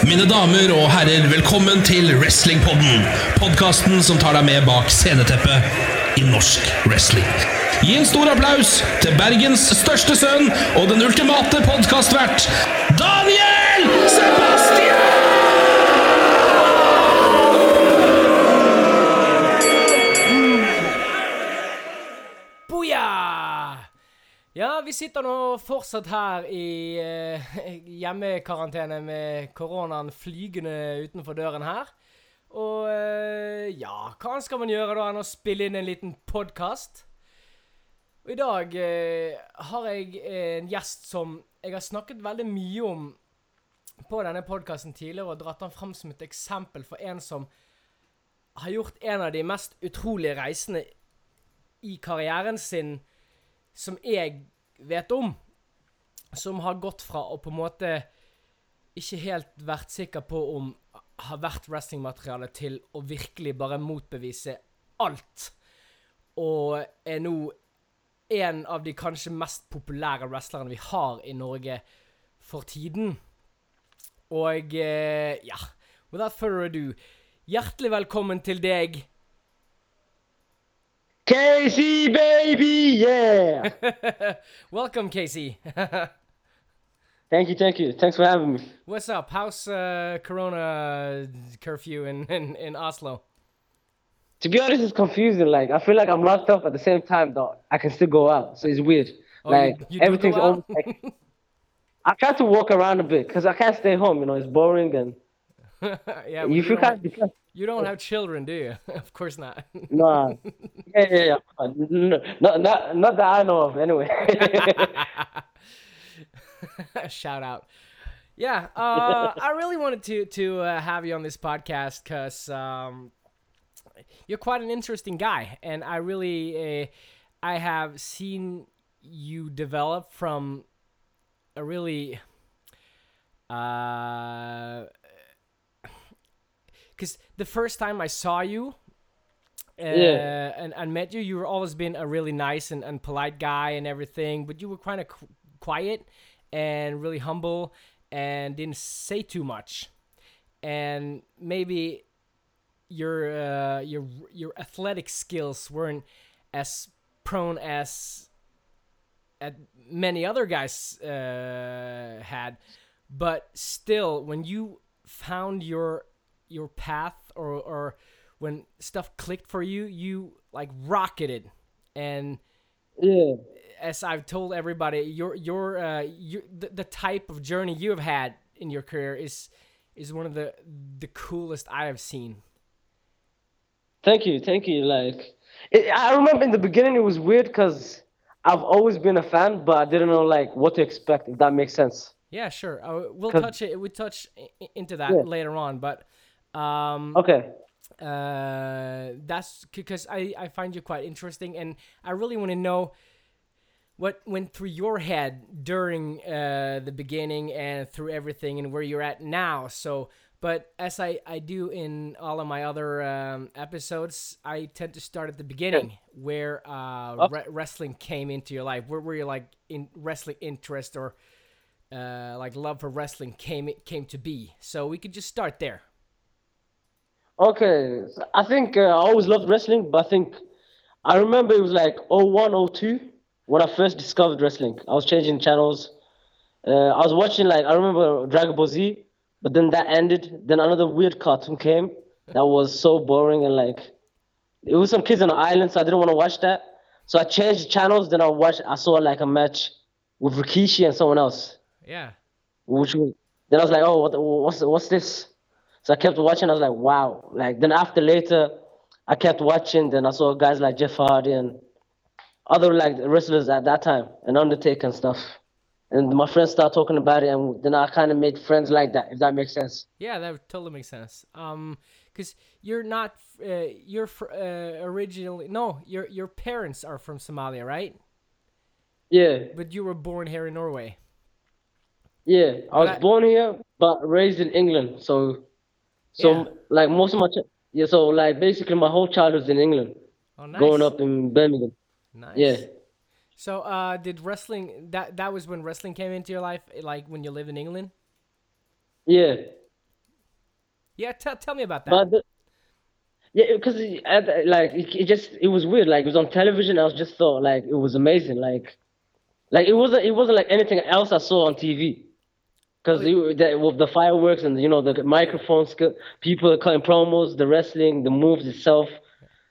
Mine damer og herrer, velkommen til Wrestlingpodden. Podkasten som tar deg med bak sceneteppet i norsk wrestling. Gi en stor applaus til Bergens største sønn og den ultimate podkastvert, Daniel Ja, vi sitter nå fortsatt her i eh, hjemmekarantene med koronaen flygende utenfor døren her. Og eh, ja, hva skal man gjøre da enn å spille inn en liten podkast? Og i dag eh, har jeg en gjest som jeg har snakket veldig mye om på denne podkasten tidligere, og dratt han fram som et eksempel for en som har gjort en av de mest utrolige reisene i karrieren sin som jeg vet om. Som har gått fra å på en måte ikke helt vært sikker på om har vært wrestlingmateriale til å virkelig bare motbevise alt. Og er nå en av de kanskje mest populære wrestlerne vi har i Norge for tiden. Og eh, ja, without further ado, hjertelig velkommen til deg, Casey, baby, yeah! Welcome, Casey. thank you, thank you. Thanks for having me. What's up? How's uh, Corona curfew in, in, in Oslo? To be honest, it's confusing. Like, I feel like I'm locked up at the same time, though. I can still go out, so it's weird. Oh, like, you- you everything's almost like. I try to walk around a bit because I can't stay home. You know, it's boring and yeah, you feel kind of depressed. You don't have children, do you? of course not. Nah. yeah, yeah, yeah. No, not, not, not that I know of, anyway. Shout out. Yeah, uh, I really wanted to to uh, have you on this podcast because um, you're quite an interesting guy, and I really uh, I have seen you develop from a really uh because the first time I saw you uh, Yeah. and, and met you, you were always been a really nice and, and polite guy and everything, but you were kind of qu- quiet and really humble and didn't say too much. And maybe your uh, your your athletic skills weren't as prone as at many other guys uh, had, but still, when you found your your path or or when stuff clicked for you, you like rocketed. And yeah. as I've told everybody, your your uh, your the, the type of journey you have had in your career is is one of the the coolest I have seen. Thank you, thank you. Like, it, I remember in the beginning it was weird because I've always been a fan, but I didn't know like what to expect. If that makes sense. Yeah, sure. Uh, we'll touch it. We touch into that Yeah. later on, but um, Okay. uh, that's because I, I find you quite interesting and I really want to know what went through your head during uh, the beginning and through everything and where you're at now. So, but as I, I do in all of my other um, episodes, I tend to start at the beginning where uh, re- wrestling came into your life. Where were you like in wrestling interest or uh, like love for wrestling came came to be? So we could just start there. Okay. I think uh, I always loved wrestling, but I think I remember it was like 01, 02 when I first discovered wrestling. I was changing channels. Uh, I was watching like I remember Dragon Ball Z, but then that ended. Then another weird cartoon came that was so boring and like it was some kids on an island, so I didn't want to watch that. So I changed channels. Then I watched. I saw like a match with Rikishi and someone else, Yeah. which was, then I was like, oh, what, what's what's this? So I kept watching. I was like, wow. Like then after later, I kept watching. Then I saw guys like Jeff Hardy and other like wrestlers at that time and Undertaker and stuff. And my friends started talking about it, and then I kind of made friends like that. If that makes sense. Yeah, that totally makes sense. Um, because you're not, uh, you're fr- uh, originally no, your your parents are from Somalia, right? Yeah, But you were born here in Norway. yeah. I was I- born here, but raised in England. So, so Yeah. like most of my ch- yeah. So like basically my whole childhood's in England, Oh, nice. growing up in Birmingham. Nice. Yeah. So, uh, did wrestling that that was when wrestling came into your life, like when you lived in England? Yeah. Yeah, tell tell me about that. The, yeah, because like it, it just it was weird. Like it was on television. I was just thought like it was amazing. Like like it wasn't it wasn't like anything else I saw on TV. Because the, with the fireworks and you know the microphones, people cutting promos, the wrestling, the moves itself,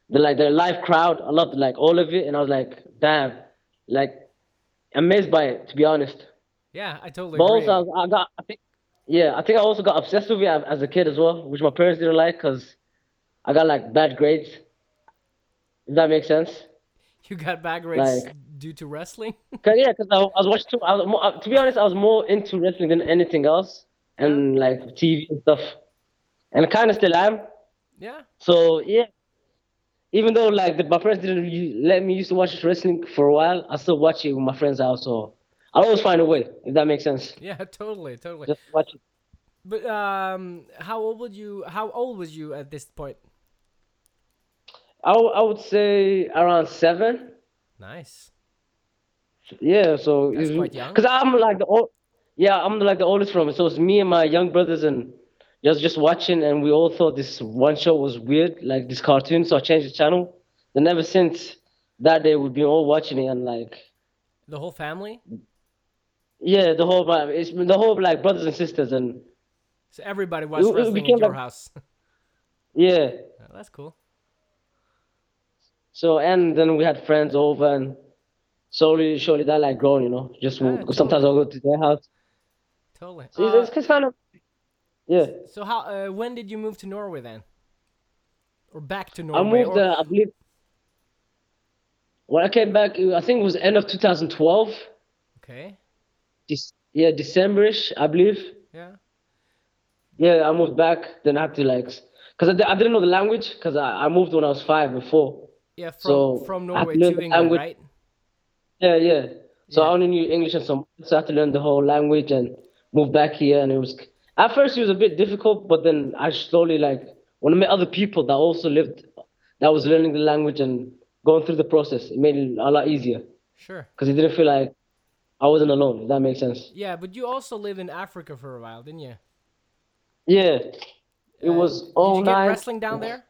the like the live crowd. I loved like all of it, and I was like, damn, like amazed by it to be honest. Yeah, I totally But agree. also I, I got I think yeah I think I also got obsessed with it as as a kid as well, which my parents didn't like because I got like bad grades. If that makes sense. you got bad grades like- due to wrestling. Cause yeah, cause I, I was watching. I was more, uh, to be honest, I was more into wrestling than anything else, and like TV and stuff, and I kind of still am. yeah. So yeah, even though like the, my parents didn't let me used to watch wrestling for a while, I still watch it with my friends out. So I always find a way, if that makes sense. Yeah, totally, totally. Just watch it. But um, how old would you? How old was you at this point? I, w- I would say around seven. Nice. Yeah, so That's quite young. Cause I'm like the old, yeah, I'm like the oldest from it. So it's me and my young brothers and just just watching, and we all thought this one show was weird, like this cartoon. So I changed the channel. Then ever since that day, we've been all watching it, and like, The whole family. yeah, the whole it's the whole like brothers and sisters, and So everybody watched it wrestling became in your like- house. yeah. Oh, that's cool. So and then we had friends over, and slowly, surely that like grown, you know. Just Yeah, sometimes I'll go to their house. Totally. So Uh, it's, it's kind of, yeah. so how? Uh, when did you move to Norway then? Or back to Norway? I moved, or- uh, I believe, when I came back, I think it was end of 2012. Okay. This, yeah, Decemberish, I believe. Yeah. Yeah, I moved back. Then I had to like, cause I, I didn't know the language, cause I, I moved when I was five before. Yeah. From So, from Norway to to England, language. right? Yeah, yeah. So Yeah. I only knew English and some, so I had to learn the whole language and move back here. And it was, at first it was a bit difficult, but then I slowly like, when I met other people that also lived, that was learning the language and going through the process, it made it a lot easier. Sure. Cause it didn't feel like I wasn't alone. If that makes sense. Yeah, but you also lived in Africa for a while, didn't you? Yeah. It Uh, was Did all you get night. wrestling down there?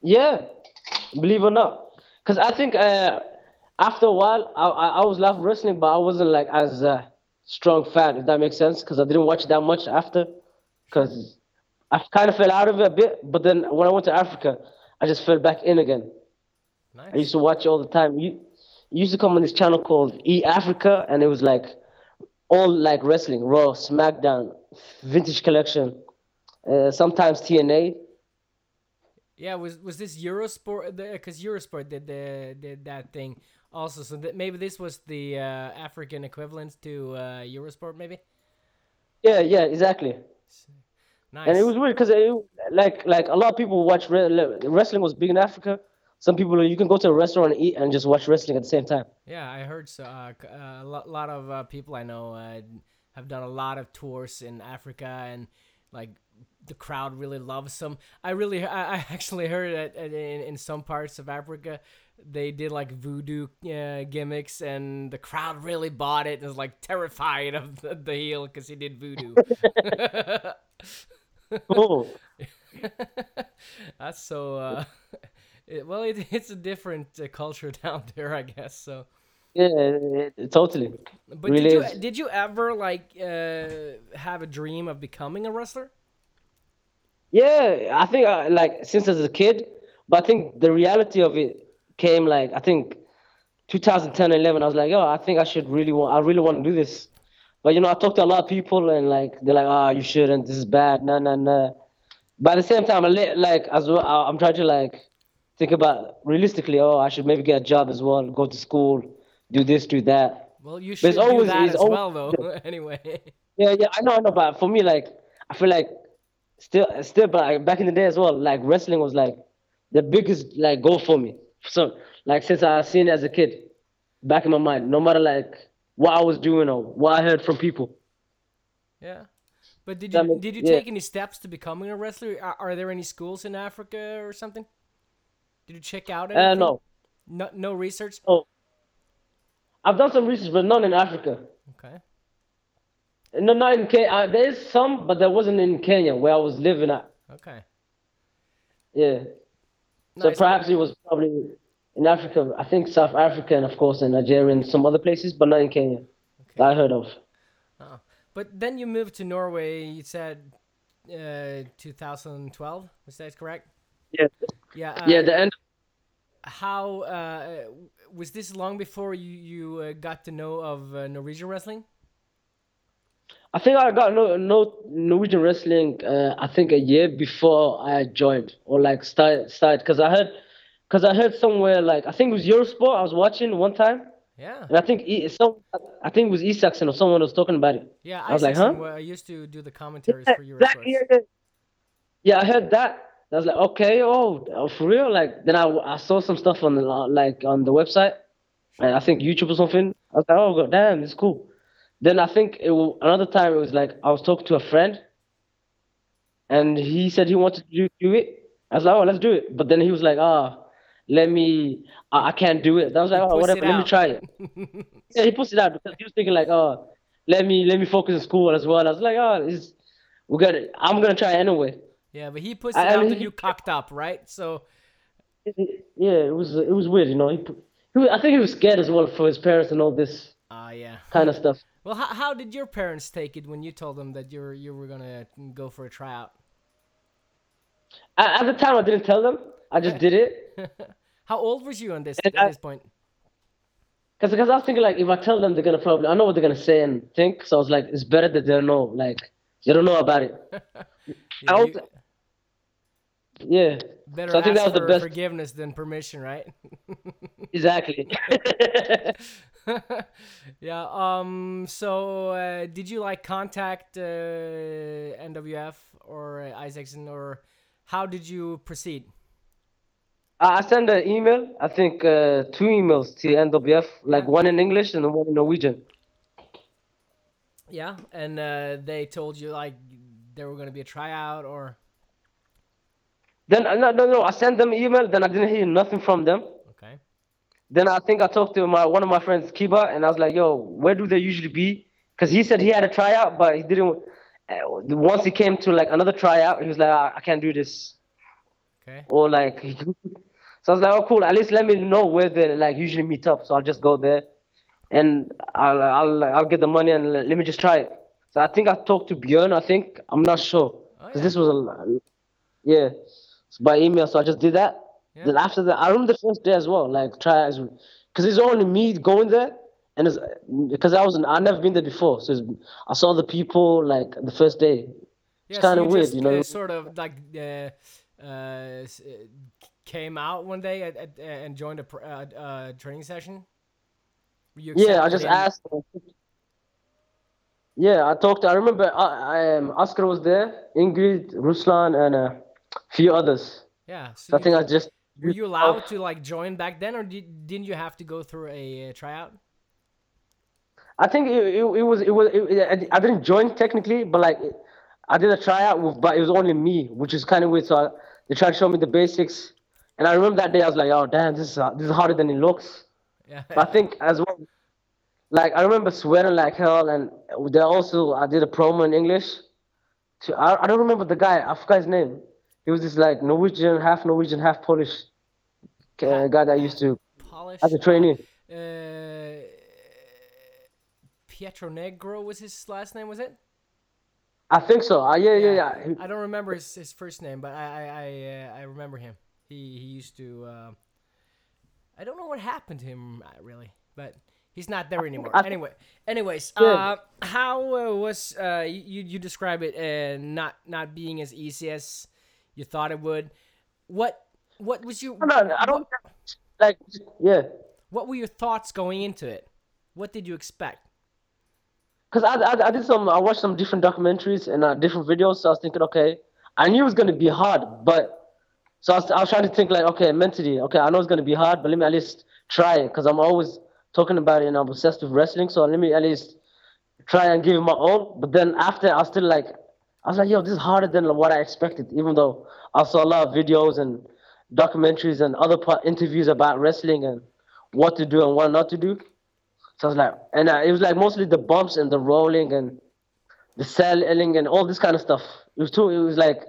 Yeah, believe it or not. Because I think uh, after a while, I, I, I was loving wrestling, but I wasn't like as a strong fan, if that makes sense. Because I didn't watch that much after. Because I kind of fell out of it a bit. But then when I went to Africa, I just fell back in again. Nice. I used to watch all the time. You, you used to come on this channel called E Africa, and it was like all like wrestling, Raw, SmackDown, Vintage Collection, uh, sometimes TNA. Yeah, was was this Eurosport? Because Eurosport did the did that thing also. So that maybe this was the uh, African equivalent to uh, Eurosport, maybe. Yeah, yeah, exactly. Nice. And it was weird because like like a lot of people watch re- wrestling was big in Africa. Some people you can go to a restaurant and eat and just watch wrestling at the same time. yeah, I heard so. Uh, uh, a lot, of uh, people I know uh, have done a lot of tours in Africa, and like the crowd really loves them. I really, I, I actually heard that in, in some parts of Africa, they did like voodoo uh, gimmicks, and the crowd really bought it and was like terrified of the, the heel because he did voodoo. Oh, That's so. Uh, it, well, it, it's a different uh, culture down there, I guess. So, yeah, totally. but Really did you is. did you ever like uh, have a dream of becoming a wrestler? Yeah, I think uh, like since as a kid, but I think the reality of it came like I think 2010, 11. I was like, oh, I think I should really want, I really want to do this. But you know, I talked to a lot of people and like they're like, oh, you shouldn't. This is bad. No, no, no. But at the same time, I li- like as well, I'm trying to like think about realistically. Oh, I should maybe get a job as well, go to school, do this, do that. Well, you should do always- that as always- well, though. anyway, Yeah, yeah, I know, I know, but for me, like, I feel like still, still, but like, back in the day as well, like wrestling was like the biggest like goal for me. So, like, since I seen it as a kid, back in my mind, no matter like what I was doing or what I heard from people. yeah. But did you makes- did you yeah. take any steps to becoming a wrestler? Are, are there any schools in Africa or something? Did you check out anything? Uh, no, No, no research. oh, I've done some research, but none in Africa. Okay. No, not in Kenya. Uh, there is some, but there wasn't in Kenya where I was living at. Okay. Yeah. So Nice. perhaps it was probably in Africa. I think South Africa and of course in Nigeria and some other places, but not in Kenya. That I heard of. Oh. But then you moved to Norway. You said uh, 2012. Is that correct? Yeah. Yeah. Uh, Yeah. The end. How uh, was this long before you you uh, got to know of uh, Norwegian wrestling? I think I got no, no Norwegian wrestling. Uh, I think a year before I joined or like started started because I heard because I heard somewhere like I think it was Eurosport I was watching one time Yeah. and I think E- some I think it was Isaacson or someone was talking about it. Yeah. I was like, huh? wa- I used to do the commentaries Yeah, for Eurosport. exactly, yeah, yeah. Yeah, I heard that. I was like, okay, oh, oh, for real? Like, then I, I saw some stuff on the like on the website, and I think YouTube or something. I was like, oh, god damn, it's cool. Then I think it wa- another time it was like I was talking to a friend, and he said he wanted to do, do it. I was like, oh, let's do it. But then he was like, ah, let me, I, I can't do it. I was like, oh, whatever, let me try it. Yeah, he pushed it out because he was thinking like, oh, let me let me focus in school as well. I was like, oh, it's, we got it. I'm gonna try anyway. Yeah, but he pushed it I out mean, and he- you cocked up, right? So Yeah, it was it was weird, you know. He, I think he was scared as well for his parents and all this Ah, yeah. kind of stuff. Well, how, how did your parents take it when you told them that you were you were gonna go for a tryout? At, at the time, I didn't tell them. I just did it How old was you on this And at I- this point? because because I was thinking like if I tell them, they're gonna probably I know what they're gonna say and think. So I was like, it's better that they don't know, like they don't know about it. Yeah, I you- Yeah, better so I think ask that was the best- forgiveness than permission, right? exactly. yeah. Um. So, uh, did you like contact uh, NWF or uh, Isaacson, or how did you proceed? I I sent an email. I think uh, two emails to NWF, like one in English and one in Norwegian. Yeah, and uh, they told you like there were gonna be a tryout, or Then uh, no no no, I sent them email. Then I didn't hear nothing from them. Then I think I talked to my one of my friends, Kiba, and I was like, "Yo, where do they usually be?" Because he said he had a tryout, but he didn't. Uh, once he came to like another tryout, he was like, "I, I can't do this," Okay. or like. so I was like, "Oh, cool. At least let me know where they like usually meet up, so I'll just go there, and I'll I'll I'll get the money and let me just try it." So I think I talked to Björn. I think I'm not sure Oh, because yeah. this was a yeah, it's by email. So I just did that. Yeah. Then after that, I remember the first day as well, like try as because it's only me going there, and it's because I was I never been there before, so it's, I saw the people like the first day. Yeah, kinda you weird, just, you know? Uh, sort of like uh, uh, uh, came out one day at, at, and joined a uh, uh, training session. Yeah, I just in? asked. Yeah, I talked. I remember uh, um, Oscar was there, Ingrid, Ruslan, and a few others. Yeah. So So I think I just. Were you allowed to like join back then, or did, didn't you have to go through a uh, tryout? I think it, it, it was it was it, I didn't join technically, but like I did a tryout with, but it was only me, which is kind of weird. So I, they tried to show me the basics, and I remember that day I was like, oh damn, this is uh, this is harder than it looks. Yeah. But I think as well, like I remember sweating like hell, and there also I did a promo in English. To I, I don't remember the guy. I forgot his name. He was this like Norwegian, half Norwegian, half Polish uh, guy that I used to Polish. as a trainee. Uh, Pietro Negro was his last name, was it? I think so. Uh, yeah, yeah, yeah. He- I don't remember his, his first name, but I I I, uh, I remember him. He he used to. Uh, I don't know what happened to him uh, really, but he's not there anymore. I- anyway, anyways, Yeah. uh, how uh, was uh, you you describe it uh, not not being as easy as you thought it would? What what was your No, no, I don't like. Yeah. what were your thoughts going into it? What did you expect? Cause I, I, I did some, I watched some different documentaries and uh, different videos. So I was thinking, okay, I knew it was gonna be hard, but so I was, I was trying to think like, okay, mentally, okay, I know it's gonna be hard, but let me at least try it. Cause I'm always talking about it and I'm obsessed with wrestling. So let me at least try and give it my all. But then after, I was still like, I was like, yo, this is harder than what I expected. Even though I saw a lot of videos and documentaries and other part, interviews about wrestling and what to do and what not to do. So I was like, and uh, it was like mostly the bumps and the rolling and the selling and all this kind of stuff. It was too. It was like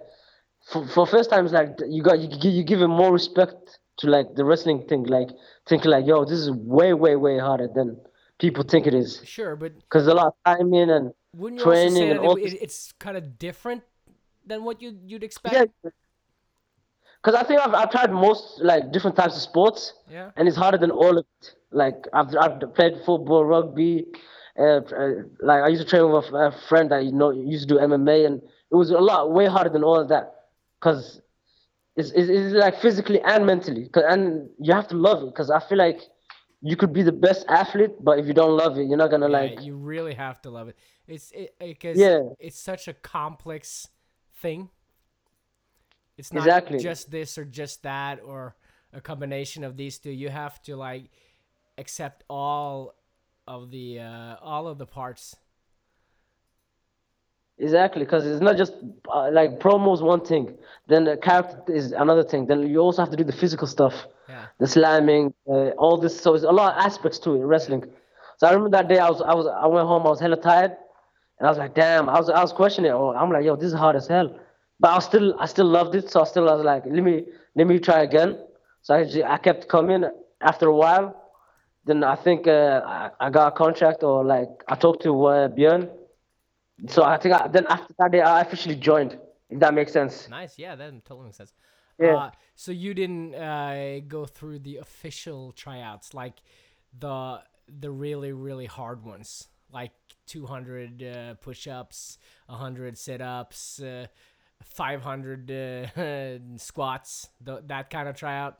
for, for first time, it's like you got you you give it more respect to like the wrestling thing. Like thinking like, yo, this is way way way harder than people think it is. Sure, but Because a lot of timing and wouldn't you also say that all... it, it's kind of different than what you you'd expect? yeah. Because I think I've, I've tried most like different types of sports, Yeah. and it's harder than all of it. Like I've I've played football, rugby, uh, uh, like I used to train with a, f- a friend that you know used to do MMA, and it was a lot way harder than all of that. Because it's, it's, it's like physically and mentally, 'Cause- and you have to love it. Because I feel like you could be the best athlete, but if you don't love it, you're not gonna Yeah, like. you really have to love it. It's it because Yeah. it's such a complex thing. It's not Exactly. just this or just that or a combination of these two. You have to like accept all of the uh, all of the parts. Exactly, because it's not just uh, like promos one thing, then the character is another thing. Then you also have to do the physical stuff, Yeah. the slamming, uh, all this. So it's a lot of aspects to it, wrestling. So I remember that day I was I was I went home I was hella tired, and I was like, damn, I was I was questioning it. Oh, I'm like, yo, this is hard as hell. But I was still I still loved it, so I still was like, let me let me try again. So I I kept coming. After a while, then I think uh, I, I got a contract or like I talked to uh, Björn. So I think I, then after that day I officially joined. If that makes sense. Nice. Yeah, that totally makes sense. Yeah. Uh, so you didn't uh, go through the official tryouts, like the the really really hard ones, like 200 uh, push-ups, 100 sit-ups, uh, 500 uh, squats, th- that kind of tryout.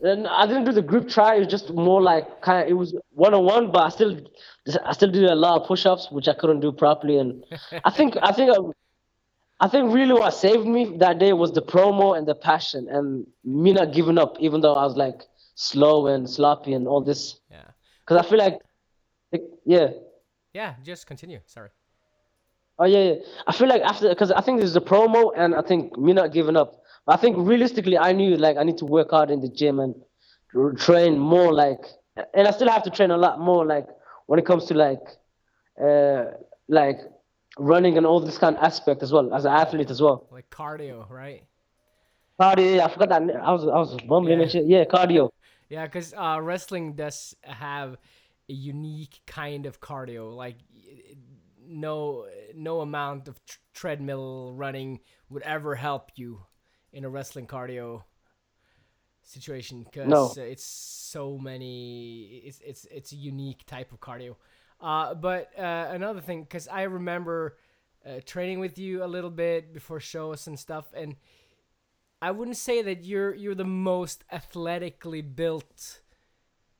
And I didn't do the group try. It was just more like kind of it was one on one, but I still I still did a lot of push ups, which I couldn't do properly. And I think I think I, I think really what saved me that day was the promo and the passion and me not giving up, even though I was like slow and sloppy and all this. Yeah. Because I feel like, yeah. Yeah. Just continue. Sorry. Oh yeah, yeah. I feel like after because I think this is a promo and I think me not giving up. I think realistically, I knew like I need to work hard in the gym and train more. Like, and I still have to train a lot more. Like when it comes to like, uh, like running and all this kind of aspect as well as an athlete as well. Like cardio, right? Cardio. Yeah, I forgot that. I was I was mumbling Yeah. and shit. Yeah, cardio. Yeah, because uh, wrestling does have a unique kind of cardio. Like no no amount of tr- treadmill running would ever help you in a wrestling cardio situation because No. it's so many. It's it's it's a unique type of cardio. Uh, but uh, another thing, because I remember uh, training with you a little bit before shows and stuff, and I wouldn't say that you're you're the most athletically built.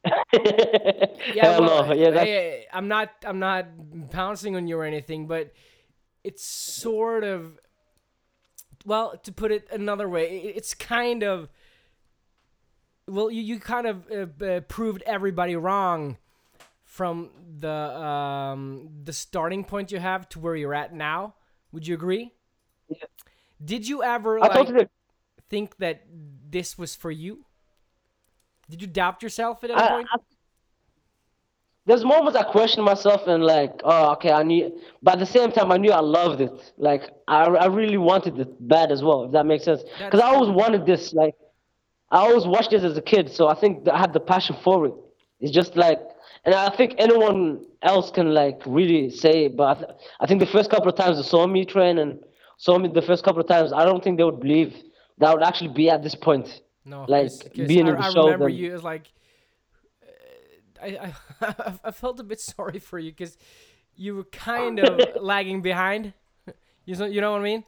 Yeah, well, no. Yeah, that's, I, I'm not I'm not pouncing on you or anything, but it's sort of well to put it another way, it's kind of well you you kind of uh, uh, proved everybody wrong from the um the starting point you have to where you're at now. Would you agree? Yeah. Did you ever I like think that this was for you? Did you doubt yourself at any I, point? I, there's moments I question myself and like, oh, okay, I knew, but at the same time, I knew I loved it. Like, I, I really wanted it bad as well, if that makes sense. Because I always wanted this. Like, I always watched this as a kid, so I think that I had the passion for it. It's just like, and I think anyone else can like really say, it, but I, th- I think the first couple of times they saw me train and saw me the first couple of times, I don't think they would believe that I would actually be at this point. No, like 'cause being I, in the I show, remember then- you as like, uh, I, I I felt a bit sorry for you because you were kind of lagging behind. You know, you know what I mean?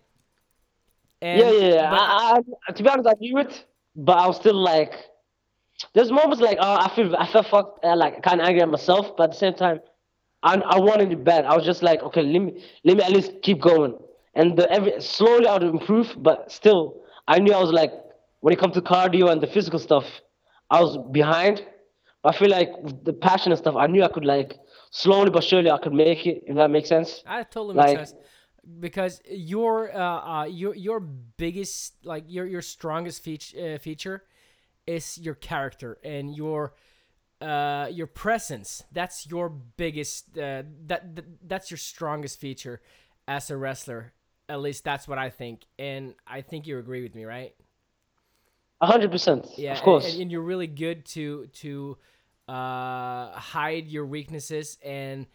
And, yeah, yeah, yeah. but- I, I, to be honest, I knew it, but I was still like, there's moments like, oh, I feel, I felt fucked, uh, like kind of angry at myself, but at the same time, I, I wanted it bad. I was just like, okay, let me, let me at least keep going, and the, every slowly I would improve, but still, I knew I was like, when it comes to cardio and the physical stuff, I was behind. But I feel like the passion and stuff, I knew I could like slowly but surely I could make it. If that makes sense. That totally makes Like- sense. Because your uh, uh your your biggest like your your strongest feature uh, feature is your character and your uh, your presence. That's your biggest. Uh, that, that that's your strongest feature as a wrestler. At least that's what I think, and I think you agree with me, right? A hundred percent. Yeah, Of course. And, and you're really good to to uh, hide your weaknesses and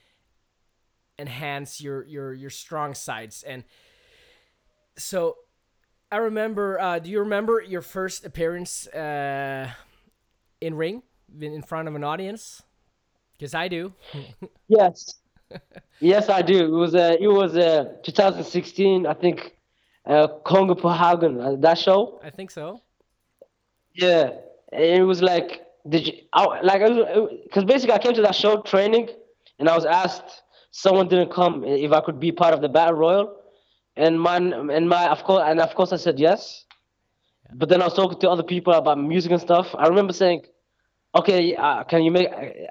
enhance your your your strong sides. And so, I remember. Uh, do you remember your first appearance uh, in ring in front of an audience? Because I do. Yes. yes, I do. It was uh, it was uh, 2016, I think. Uh, Kongo Hagen, uh, that show. I think so. Yeah, it was like did you I, like because basically I came to that show training, and I was asked someone didn't come if I could be part of the battle royal, and my and my of course and of course I said yes, but then I was talking to other people about music and stuff. I remember saying, okay, uh, can you make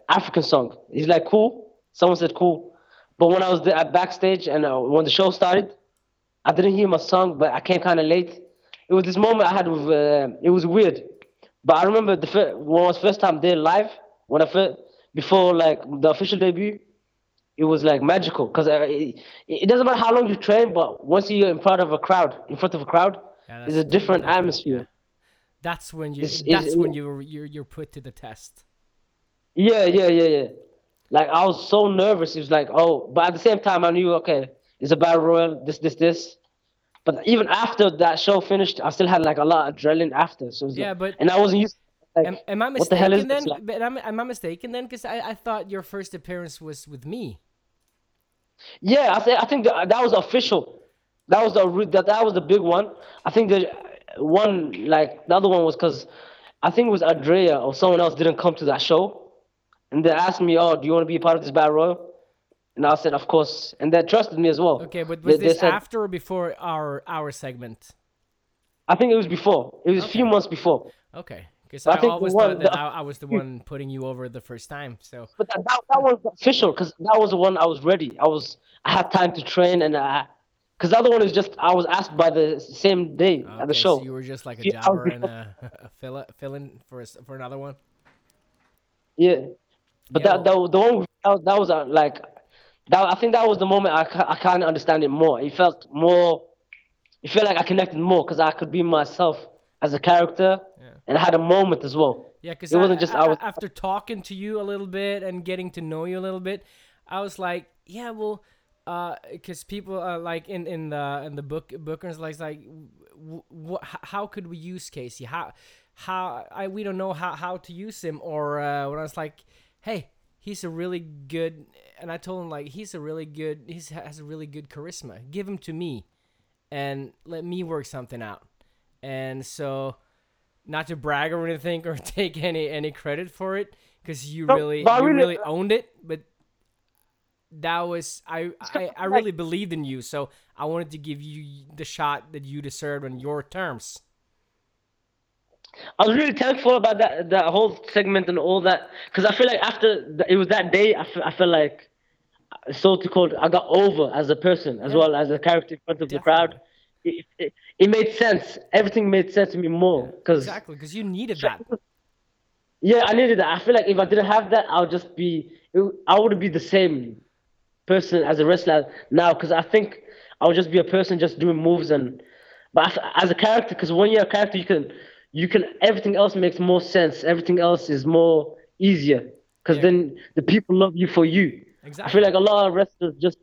African song? He's like cool. Someone said cool, but when I was there backstage and uh, when the show started, I didn't hear my song, but I came kind of late. It was this moment I had with. Uh, it was weird, but I remember the fir- when was first time there live. When I first before like the official debut, it was like magical because uh, it, it doesn't matter how long you train, but once you're in front of a crowd, in front of a crowd, Yeah, it's a different atmosphere. That's when you. It's- it's- that's when you you're you're put to the test. Yeah, yeah, yeah, yeah. Like I was so nervous. It was like, oh, but at the same time, I knew, okay, it's a battle royal. This, this, this. But even after that show finished, I still had like a lot of adrenaline after. So Yeah, like- but- and I wasn't used. Like, Am, am I what the hell mistaken is then? this? Like, But am, am I mistaken then? Because I, I thought your first appearance was with me. yeah, I think I think that, that was official. That was the that that was the big one. I think the one like the other one was because I think it was Andrea or someone else didn't come to that show, and they asked me, "Oh, do you want to be a part of this battle royal?" And I said, "Of course," and they trusted me as well. Okay, but was they this said- after or before our our segment? I think it was before. It was a few months before. Okay, because I I, always one- thought that the- I, I was the one putting you over the first time. So But that, that, that was official because that was the one I was ready. I was I had time to train and I because the other one is just I was asked by the same day at the show. so you were just like a Few jobber and a, a fill fill in for a for another one. Yeah, but Yeah, that, that the one that, was- that was uh, like that. I think that was the moment I I kind of understand it more. It felt more. It felt like I connected more because I could be myself as a character, yeah. and I had a moment as well. Yeah, because It wasn't just I was- after talking to you a little bit and getting to know you a little bit, I was like, yeah, well, because people uh, like in in the in the book bookers like like, w- w- how could we use Casey? How how I we don't know how how to use him. Or uh, when I was like, hey, he's a really good, and I told him like he's a really good, he has a really good charisma. Give him to me, and let me work something out. And so not to brag or anything or take any any credit for it because you No, really you really- really owned it but that was I, I I really believed in you so I wanted to give you the shot that you deserved on your terms I was really thankful about that that whole segment and all that because I feel like after th- it was that day I feel, I feel like so to call I got over as a person as Yeah. well as a character in front of the crowd. It, it, it made sense. Everything made sense to me more because exactly because you needed that yeah, I needed that. I feel like if I didn't have that, I'll just be it, I would be the same person as a wrestler now because I think I would just be a person just doing moves and but as, as a character because when you're a character you can you can everything else makes more sense. Everything else is more easier because Yeah. then the people love you for you. Exactly. I feel like a lot of wrestlers just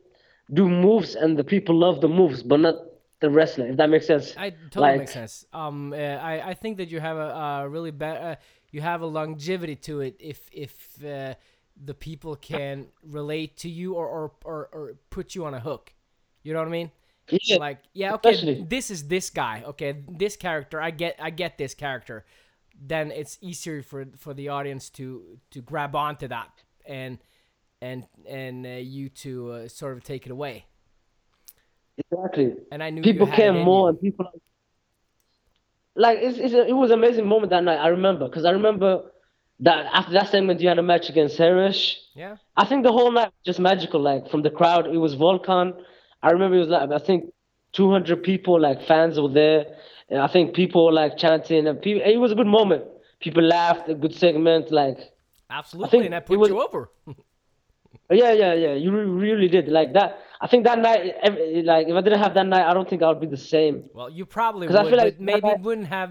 do moves and the people love the moves, but not the wrestler. If that makes sense. I totally Like- makes sense. Um, uh, I I think that you have a, a really bad. Uh, you have a longevity to it if if uh, the people can relate to you or, or or or put you on a hook. You know what I mean? Yeah. Like yeah, okay, especially. this is this guy. Okay, this character. I get I get this character. Then it's easier for for the audience to to grab onto that and and and uh, you to uh, sort of take it away. Exactly. And I knew people you had care it in more and people like it's, it's a, it was an amazing moment that night i remember because i remember that after that segment you had a match against Harish. Yeah. i think the whole night was just magical like from the crowd it was volcan i remember it was like i think 200 people like fans were there and i think people were like chanting and people it was a good moment people laughed a good segment like Absolutely, and that put was- you over. Yeah, yeah, yeah. You really did like that. I think that night, like if I didn't have that night, I don't think I would be the same. Well, you probably 'Cause I feel like maybe it wouldn't have.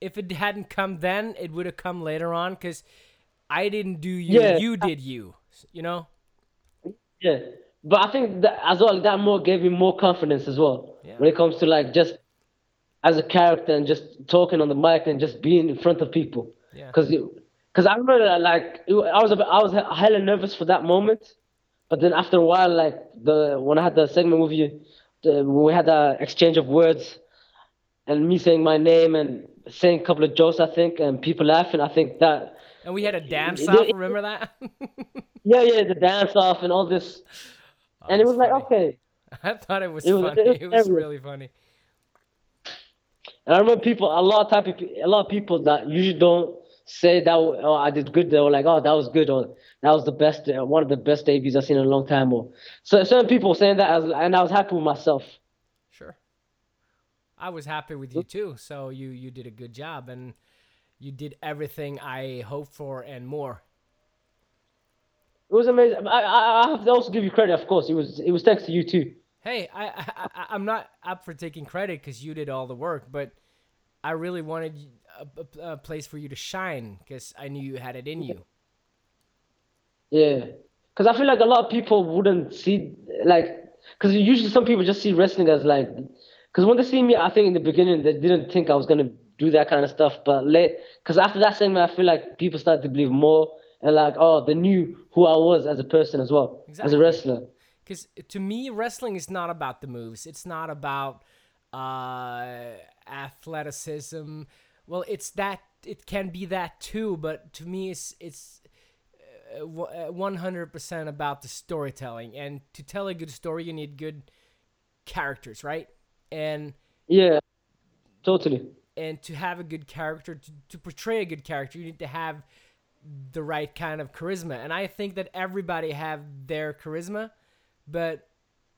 If it hadn't come then, it would have come later on. Because I didn't do you, Yeah. you did you. You know. Yeah, but I think that as well, that more gave me more confidence as well Yeah. when it comes to like just as a character and just talking on the mic and just being in front of people. Yeah. Because because I remember that, like it, I was a I was hella nervous for that moment, but then after a while, like the when I had the segment with you, the, when we had the exchange of words, and me saying my name and saying a couple of jokes, I think, and people laughing, I think that And we had a dance off. Remember that? yeah, yeah, the dance off and all this, and it was like okay. I thought it was It was- funny. it was It was really funny. And I remember people, a lot of type of, a lot of people that usually don't say that, oh, I did good. They were like, oh, that was good, or that was the best, uh, one of the best debuts I've seen in a long time, or so certain people saying that, as, and I was happy with myself. Sure. I was happy with you too. So you you did a good job and you did everything I hoped for and more. It was amazing. I, I, I have to also give you credit, of course. It was, it was thanks to you too. Hey, I, I I- I'm not up for taking credit because you did all the work, but I really wanted a, a, a place for you to shine because I knew you had it in you. Yeah, because I feel like a lot of people wouldn't see like, because usually some people just see wrestling as like, because when they see me, I think in the beginning they didn't think I was gonna do that kind of stuff, but late, because after that segment, I feel like people started to believe more and like, oh, they knew who I was as a person as well, as a wrestler. Because to me, wrestling is not about the moves. It's not about uh, athleticism. Well, it's that. It can be that too, but to me, it's it's uh, one hundred percent about the storytelling. And to tell a good story, you need good characters, right? And Yeah, totally. and to have a good character, to, to portray a good character, you need to have the right kind of charisma. And I think that everybody have their charisma, but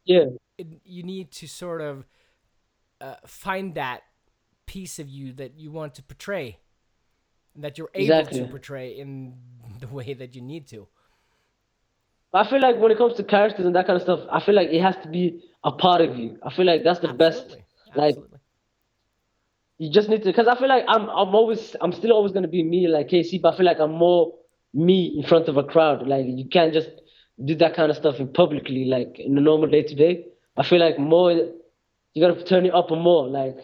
Yeah, it, you need to sort of uh, find that piece of you that you want to portray, that you're able Exactly. to portray in the way that you need to. I feel like when it comes to characters and that kind of stuff, I feel like it has to be a part of you. I feel like that's the best. Absolutely. Like Absolutely. You just need to, because I feel like I'm, I'm always, I'm still always gonna be me, like KC, but I feel like I'm more me in front of a crowd. Like you can't just do that kind of stuff in publicly, like in the normal day to day. I feel like more, you gotta turn it up more, like,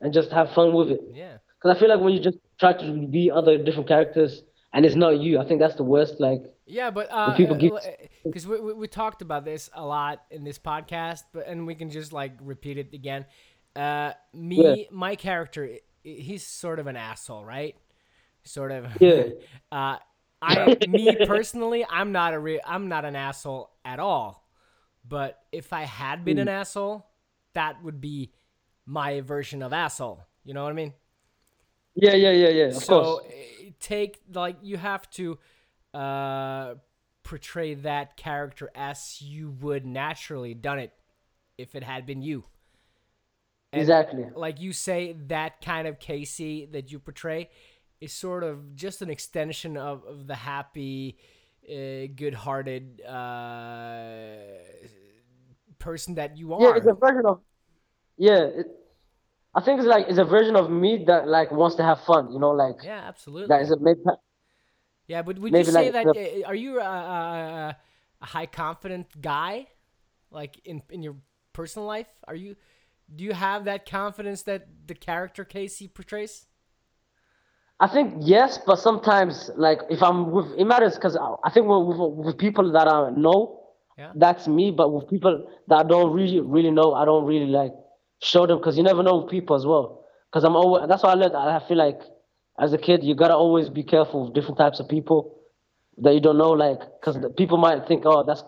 and just have fun with it. yeah. Because I feel like when you just try to be other different characters and it's not you, I think that's the worst. Like, Yeah, but uh, people give- because we, we we talked about this a lot in this podcast, but and we can just like repeat it again. Uh, me, Yeah. my character, he's sort of an asshole, right? Sort of. Yeah. uh, I, me personally, I'm not a real, I'm not an asshole at all. But if I had been Hmm. an asshole, that would be my version of asshole. You know what I mean? yeah, yeah, yeah, yeah. Of so course. uh, take like you have to uh portray that character as you would naturally done it if it had been you and Exactly. like you say that kind of casey that you portray is sort of just an extension of, of the happy uh, good-hearted uh person that you are. Yeah, it's a version of. Yeah, it, I think it's like it's a version of me that like wants to have fun. You know, like yeah absolutely that is a maybe. Yeah, but would you say like that the- uh, are you a, a, a high confident guy, like in in your personal life? Are you do you have that confidence that the character Casey portrays? I think yes, but sometimes like if I'm with it matters because I, think with, with with people that I know, Yeah. that's me. But with people that I don't really really know, I don't really like show them because you never know with people as well. Because I'm always that's why I learned. I feel like as a kid you gotta always be careful with different types of people that you don't know, like because people might think, oh, that's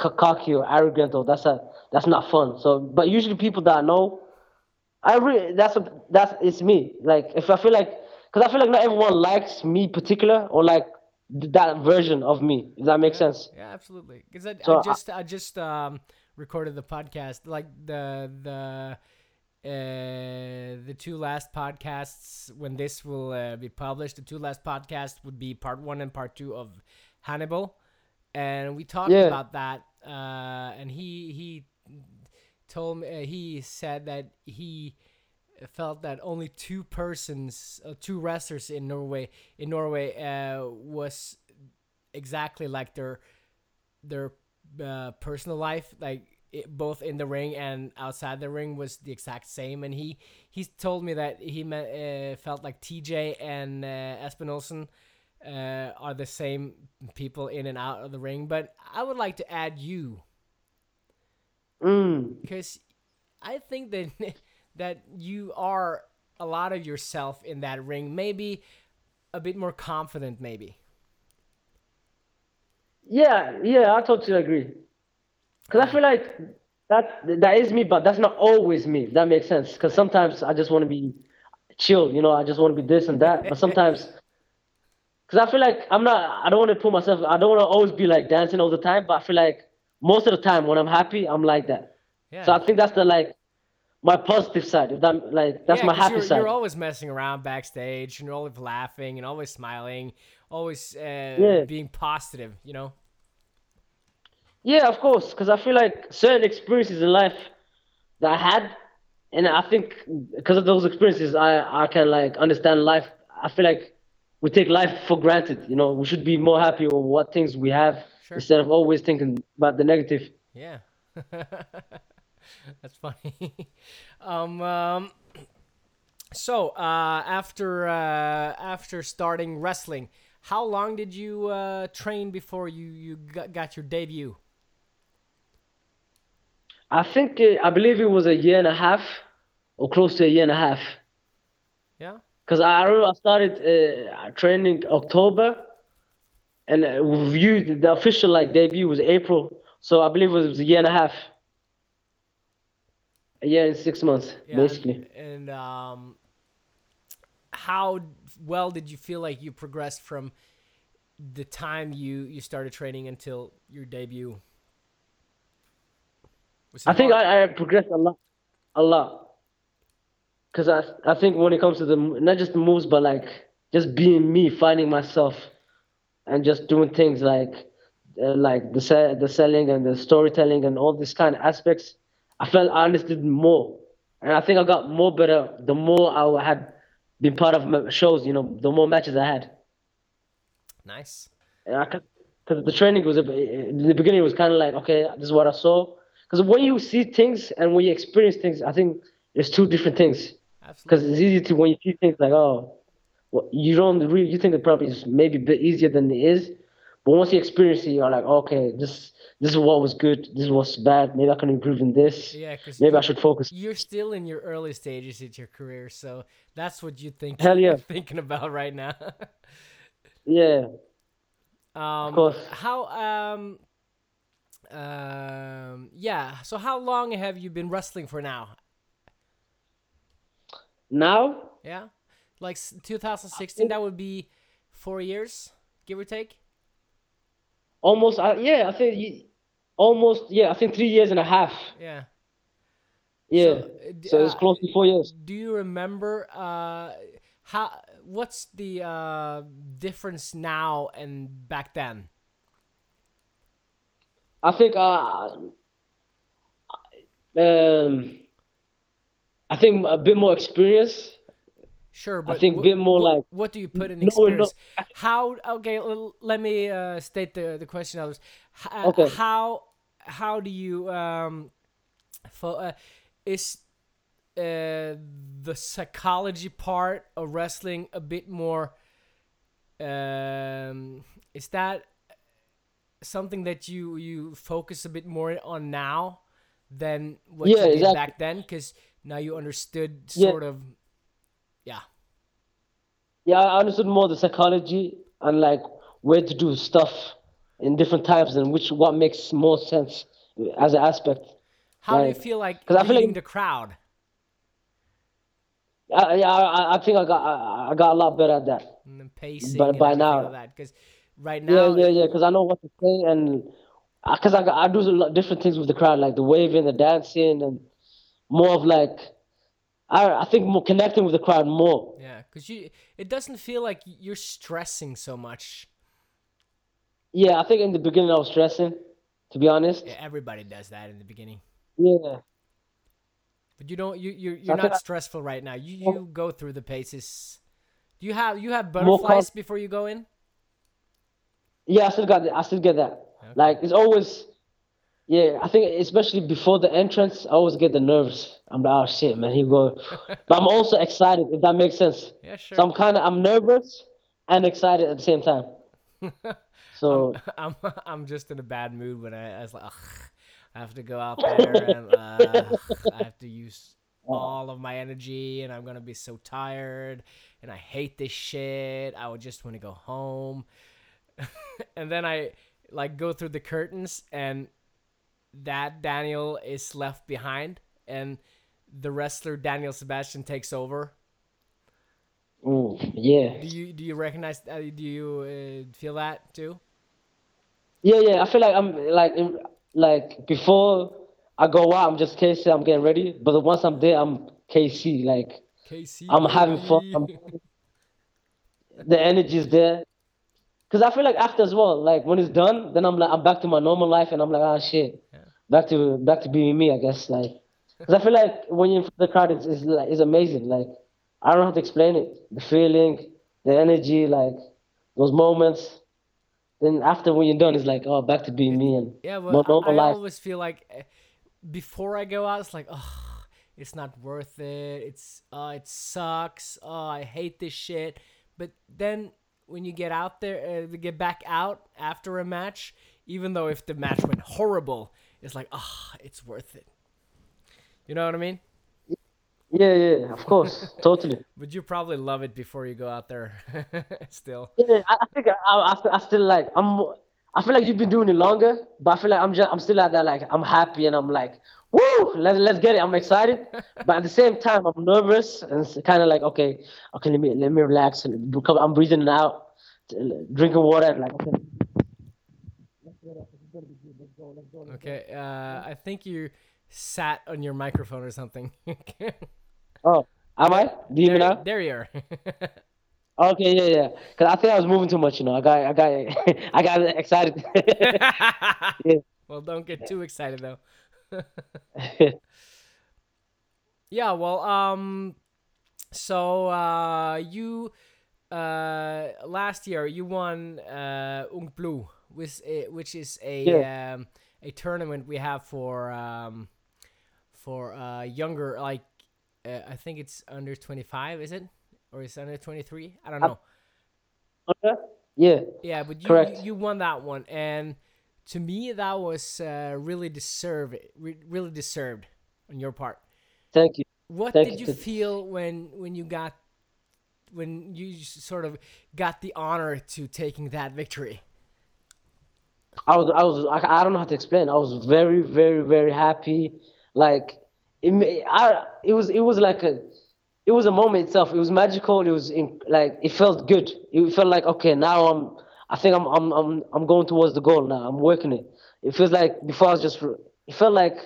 cocky or arrogant or that's a that's not fun. So, but usually people that I know, I really that's a that's it's me. Like if I feel like because I feel like not everyone likes me particular or like that version of me. Does that make sense? Yeah, absolutely. Because I, So I I- just I just um recorded the podcast like the the uh, the two last podcasts when this will uh, be published. The two last podcasts would be part one and part two of Hannibal, and we talked Yeah. about that. Uh, and he he told me uh, he said that he felt that only two persons, uh, two wrestlers in Norway in Norway uh, was exactly like their their uh, personal life, like it, both in the ring and outside the ring, was the exact same. And he he's told me that he me- uh, felt like TJ and uh, Espen Olsen uh, are the same people in and out of the ring. But I would like to add you Mm. because I think that that you are a lot of yourself in that ring. Maybe a bit more confident, maybe. Yeah, yeah, I totally agree. Cause I feel like that that is me, but that's not always me. That makes sense. Cause sometimes I just want to be chill, you know. I just want to be this and that. But sometimes, cause I feel like I'm not. I don't want to put myself. I don't want to always be like dancing all the time. But I feel like most of the time when I'm happy, I'm like that. Yeah. So I think that's the like my positive side. If that like that's Yeah, my happy you're, side. You're always messing around backstage, and you're always laughing and always smiling, always uh, Yeah. being positive. You know. Yeah, of course, because I feel like certain experiences in life that I had, and I think because of those experiences, I I can like understand life. I feel like we take life for granted. You know, we should be more happy with what things we have Sure. instead of always thinking about the negative. Yeah. That's funny. um, um, so uh, after uh, after starting wrestling, how long did you uh, train before you you got, got your debut? I think uh, I believe it was a year and a half, or close to a year and a half. Because I remember I started uh, training October, and uh, review the official like debut was April. So I believe it was a year and a half. A year and six months, Yeah, basically. And, and um, how well did you feel like you progressed from the time you you started training until your debut? I think? I, I progressed a lot, a lot. Cause I I think when it comes to the not just the moves, but like just being me, finding myself, and just doing things like uh, like the se- the selling and the storytelling and all these kind of aspects. I felt I understood more, and I think I got more better the more I had been part of shows. You know, the more matches I had. nice. And I because the training was a, in the beginning it was kind of like okay this is what I saw because when you see things and when you experience things I think there's two different things. Because it's easy to when you see things like oh well, you don't really you think the probably is maybe a bit easier than it is but once you experience it you're like okay this this is what was good this was bad maybe I can improve in this Yeah, because maybe I should focus you're still in your early stages of your career, so that's what you think. Hell yeah. thinking about right now. yeah um, course. How um, um, yeah. So how long have you been wrestling for now? Now Yeah, like s- 2016. That would be four years, give or take. almost I, yeah I think you, almost yeah I think three years and a half Yeah. yeah uh, so it's uh, close to four years Do you remember uh how what's the uh difference now and back then? I think uh, um, I think a bit more experience. Sure, but I think a bit more like- what do you put in No, no. experience? How okay? Let me uh, state the the question. Others, uh, Okay. how how do you um for uh, is uh the psychology part of wrestling a bit more um is that something that you you focus a bit more on now than what Yeah, you did exactly. back then because now you understood Yeah. sort of yeah Yeah, I understood more the psychology and like where to do stuff in different times and which what makes more sense as an aspect. How do you feel Like, because I feel like- the crowd? I, yeah, I, I think I got I, I got a lot better at that. And then pacing But by now- Because right now, yeah, yeah. yeah, Because I know what to say and uh, because I, got- I do a lot different things with the crowd, like the waving, the dancing, and more of like I I think more connecting with the crowd more. Yeah, because you it doesn't feel like you're stressing so much. Yeah, I think in the beginning I was stressing, to be honest. Yeah, everybody does that in the beginning. Yeah. But you don't you you you're not stressful right now. You you go through the paces. Do you have you have butterflies before you go in? Yeah, I still got I still get that. Like it's always yeah, I think especially before the entrance, I always get the nerves. I'm like, oh shit, man, he go. but I'm also excited, if that makes sense. Yeah, sure. So I'm kind of I'm nervous and excited at the same time. So I'm I'm just in a bad mood when I, I was like, I have to go out there and uh, I have to use all of my energy and I'm gonna be so tired and I hate this shit. I would just want to go home. and then I like go through the curtains and that Daniel is left behind and the wrestler Daniel Sebastian takes over. mm, yeah, Do you do you recognize? Uh, do you uh, feel that too? yeah, yeah. I feel like I'm like like before I go out, I'm just KC. I'm getting ready. But once I'm there, I'm KC. Like KC. I'm having fun. I'm- the energy is there. Cause I feel like after as well, like when it's done, then I'm like I'm back to my normal life, and I'm like, ah, shit, back to back to being me, I guess. Like, cause I feel like when you're in the crowd, it's, it's like it's amazing. Like, I don't know how to explain it. The feeling, the energy, like those moments. Then after when you're done, it's like, oh, back to being me and Yeah, well, I, I life. always feel like uh, before I go out, it's like, oh, it's not worth it. It's, uh, it sucks. Oh, I hate this shit. But then when you get out there, uh, get back out after a match, even though if the match went horrible, it's like, oh, it's worth it. You know what I mean? Yeah, yeah, of course, totally. But you probably love it before you go out there. Still. Yeah, I, I think I, I, I still like I'm. I feel like you've been doing it longer, but I feel like I'm just I'm still at that like I'm happy and I'm like woo let's let's get it I'm excited, but at the same time I'm nervous and it's kind of like okay okay let me let me relax and I'm breathing it out, drinking water like okay Okay, uh, I think you sat on your microphone or something. oh am I do you hear me there, now there you are. okay yeah yeah because I think I was moving too much you know I got I got I got excited yeah. Well, don't get too excited though. Yeah, well, um, so uh, you uh last year you won uh Ung Blod, which which is a um a tournament we have for um for uh younger like uh, I think it's under twenty five, is it or is it under twenty three? I don't know. okay yeah Yeah, but you Correct. you, you won that one, and to me that was uh, really deserved, re- really deserved on your part. thank you What Thank did you. you feel when when you got when you sort of got the honor to taking that victory? I was, I was, I, I don't know how to explain. I was very, very, very happy. Like, it, I, it was, it was like a, it was a moment itself. It was magical. It was in, like, it felt good. It felt like, okay, now I'm, I think I'm, I'm, I'm, I'm going towards the goal now. I'm working it. It feels like before I was just, it felt like,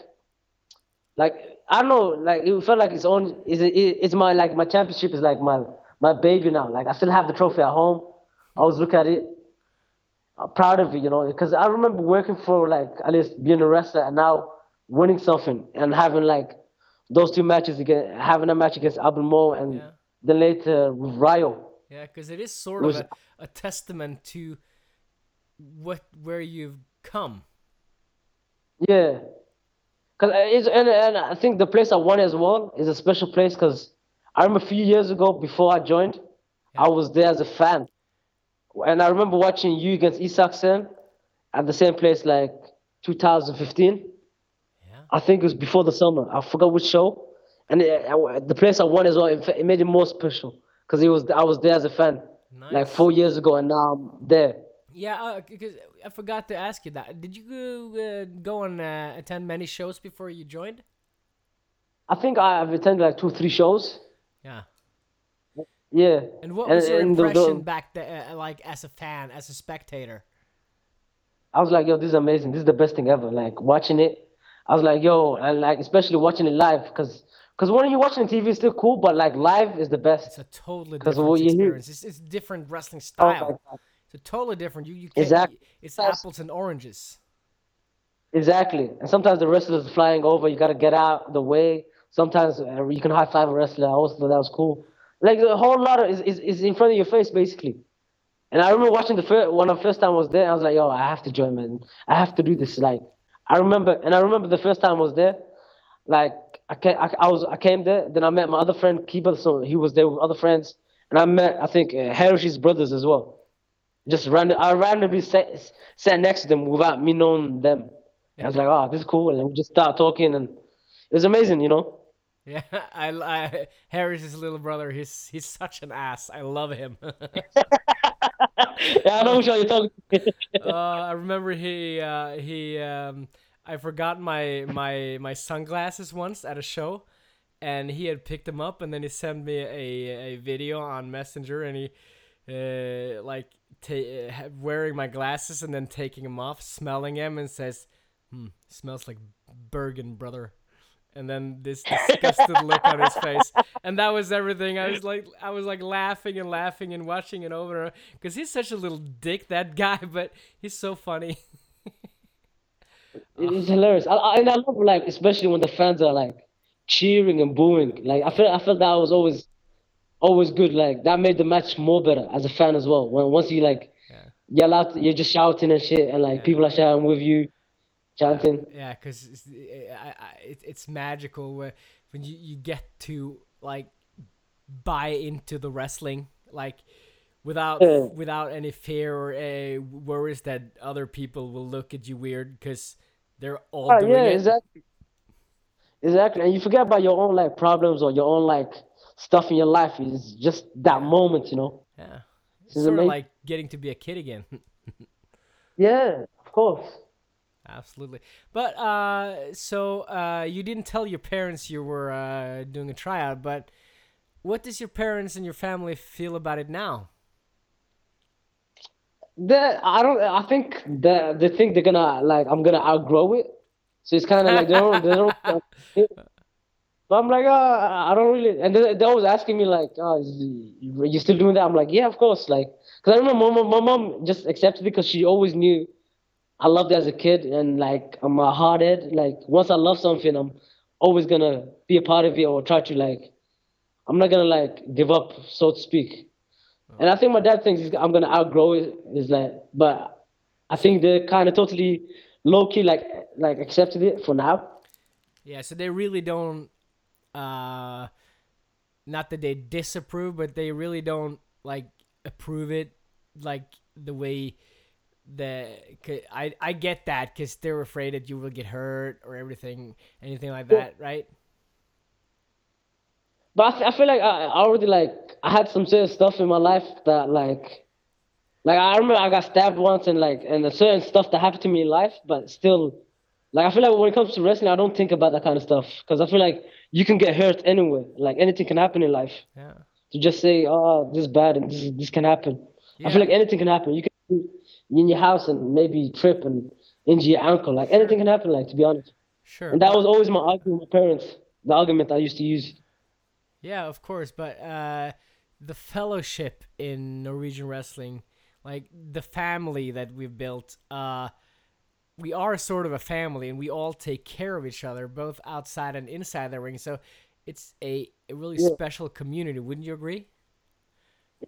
like I don't know, like it felt like it's on. Is it, it's my like my championship is like my my baby now. Like I still have the trophy at home. I always look at it. Proud of it, you know, because I remember working for like at least being a wrestler and now winning something and having like those two matches again, having a match against Alban and Yeah. then later with Ryo. Yeah, because it is sort Was- of a, a testament to what where you've come. Yeah, because it's and, and I think the place I won as well is a special place because I remember a few years ago before I joined, I was there as a fan, and I remember watching you against Isaksen at the same place like 2015. Yeah. I think it was before the summer. I forgot which show, and it, I- the place I won as well. It, it made it more special because it was I was there as a fan like four years ago, and now I'm there. Yeah, uh, because I forgot to ask you that. Did you go, uh, go and uh, attend many shows before you joined? I think I've attended like two, three shows. Yeah. Yeah. And what was your and the- the- impression back there, uh, like as a fan, as a spectator? I was like, yo, this is amazing. This is the best thing ever. Like watching it, I was like, yo, and like especially watching it live, because because when you're watching TV, it's still cool, but like live is the best. It's a totally different what you hear- experience. It's, it's different wrestling Oh style. God. It's a totally different. You you can't. Exactly. It's apples and oranges. Exactly. And sometimes the wrestlers are flying over, you gotta get out the way. Sometimes uh, you can high five a wrestler. I always thought that was cool. Like the whole lot is, is, is in front of your face basically. And I remember watching the first when the first time I was there, I was like, yo, I have to join, man. I have to do this. Like I remember, and I remember the first time I was there, like I came, I, I was I came there, then I met my other friend Kiba, so he was there with other friends, and I met I think uh, brothers as well. Just random, I randomly sat, sat next to them without me knowing them. I was like, oh, this is cool, and we just start talking, and it was amazing, you know. Yeah, I, I Harry's little brother. He's he's such an ass. I love him. yeah, I know one you're talking. uh, I remember he uh, he um, I forgot my my my sunglasses once at a show, and he had picked them up, and then he sent me a a video on Messenger, and he uh, like uh, wearing my glasses and then taking them off, smelling them, and says, "Hmm, smells like Bergen, brother." And then this disgusted look on his face, and that was everything. I was like, I was like laughing and laughing and watching it over because he's such a little dick, that guy, but he's so funny. It's hilarious, I, I, and I love like especially when the fans are like cheering and booing. Like I felt I felt that was always always good. Like that made the match more better as a fan as well. When once you like Yeah. yell out, you're just shouting and shit, and like Yeah. people are shouting with you, chanting. Yeah, because it's, I, I, it, it's magical where, when you, you get to like buy into the wrestling like without Yeah. without any fear or uh, worries that other people will look at you weird because they're all Oh, doing yeah, it. exactly. Exactly, and you forget about your own like problems or your own like stuff in your life. It's just that moment, you know. Yeah, it's sort of like getting to be a kid again. Yeah, of course. Absolutely. But uh, so uh, you didn't tell your parents you were uh, doing a tryout, but what does your parents and your family feel about it now? The I don't. I think the they think they're gonna like I'm gonna outgrow it. So it's kind of like they don't. They don't. But I'm like, uh, I don't really. And they, they're always asking me like, oh, is you still doing that? I'm like, yeah, of course. Like, cause I remember my mom, my mom just accepted because she always knew I loved as a kid and like I'm a hardhead. Like once I love something, I'm always gonna be a part of it or try to like. I'm not gonna like give up, so to speak. And I think my dad thinks I'm gonna outgrow it. Is that, but I think they're kind of totally low key like like accepted it for now. Yeah, so they really don't. Uh, not that they disapprove, but they really don't like approve it like the way the 'cause I I get that because they're afraid that you will get hurt or everything, anything like that, right? But I feel like I, I already like I had some certain stuff in my life that like like I remember I got stabbed once and like and the certain stuff that happened to me in life, but still like I feel like when it comes to wrestling, I don't think about that kind of stuff because I feel like you can get hurt anywhere. Like anything can happen in life. Yeah. To just say, oh, this is bad and this this can happen. I feel like anything can happen. You can in your house and maybe trip and injure your ankle. Like anything can happen. Like to be honest, Sure. and that was always my argument with my parents. The argument I used to use. Yeah, of course, but uh, the fellowship in Norwegian wrestling, like the family that we've built, uh, we are sort of a family, and we all take care of each other, both outside and inside the ring. So it's a, a really Yeah. special community. Wouldn't you agree?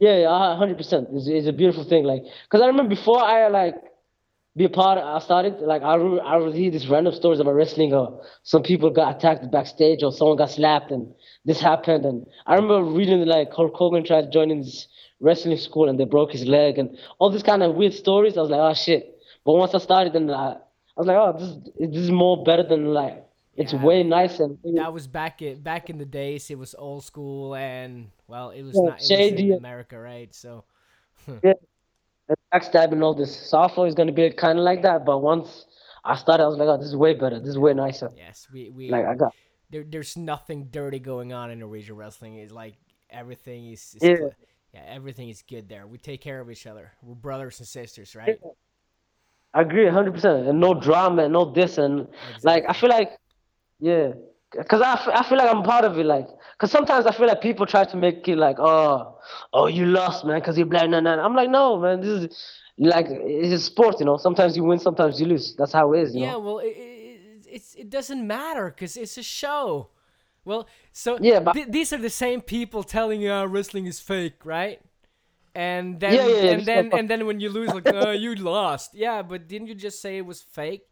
Yeah, yeah, hundred percent. It's, it's a beautiful thing. Like, cause I remember before I like be a part. Of, I started like I re- I would hear these random stories about wrestling. Or some people got attacked backstage, or someone got slapped, and this happened. And I remember reading like Hulk Hogan tried joining this wrestling school, and they broke his leg, and all these kind of weird stories. I was like, oh shit. But once I started, and I, I was like, oh, this this is more better than like. It's Yeah. way nicer. And That was back in back in the days. It was old school, and well, it was Yeah, not. It was shady in America, right? So backstab and all this. So I thought it was gonna be kind of like that, but once I started, I was like, oh, this is way better. This is way nicer. yes, we we Like I got. there, there's nothing dirty going on in Norwegian wrestling. It's like everything is, is Yeah. cl- yeah, everything is good there. We take care of each other. We're brothers and sisters, right? I agree, hundred percent, and no drama, and no this, and like I feel like, yeah, because I, f- I feel like I'm part of it, like, because sometimes I feel like people try to make it like, oh, oh, you lost, man, because you're black, nah, nah. I'm like, no, man, this is like it's a sport, you know. Sometimes you win, sometimes you lose. That's how it is, you know Yeah, know. well, it, it, it's it doesn't matter because it's a show. Well, so Yeah, but- th- these are the same people telling you uh, wrestling is fake, right? And then Yeah, yeah, yeah, and then and then when you lose, like, uh, you lost. Yeah, but didn't you just say it was fake?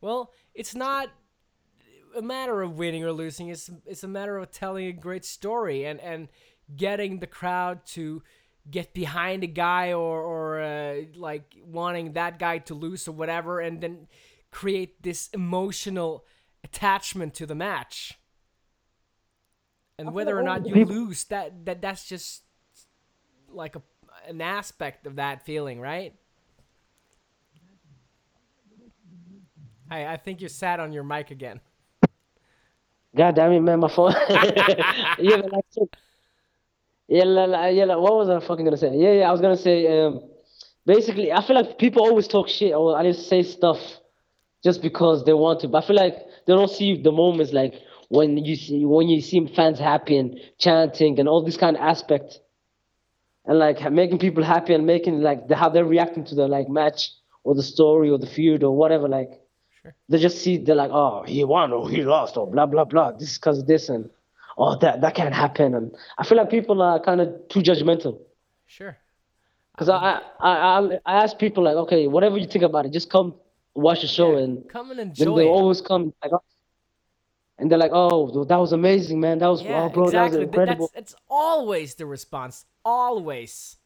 Well, it's not a matter of winning or losing. It's it's a matter of telling a great story and and getting the crowd to get behind a guy or or uh, like wanting that guy to lose or whatever, and then create this emotional attachment to the match. And whether or not you lose, that that that's just like a an aspect of that feeling, right? I I think you sat on your mic again. God damn it, man, my phone. yeah, like, yeah, la- yeah. What was I fucking gonna say? Yeah, yeah. I was gonna say, um, basically, I feel like people always talk shit or at least say stuff just because they want to. But I feel like they don't see the moments like when you see when you see fans happy and chanting and all this kind of aspect, and like making people happy and making like the, how they're reacting to the like match or the story or the feud or whatever. Like they just see they're like, oh, he won or he lost or blah blah blah. This is because of this and oh that that can't happen. And I feel like people are kind of too judgmental. Sure. Because I, I I I ask people like, okay, whatever you think about it, just come watch the show and Come and enjoy. then they it. always come like, oh, and they're like, oh, that was amazing, man. That was Yeah, oh, bro, exactly. that was incredible. That's it's always the response. Always.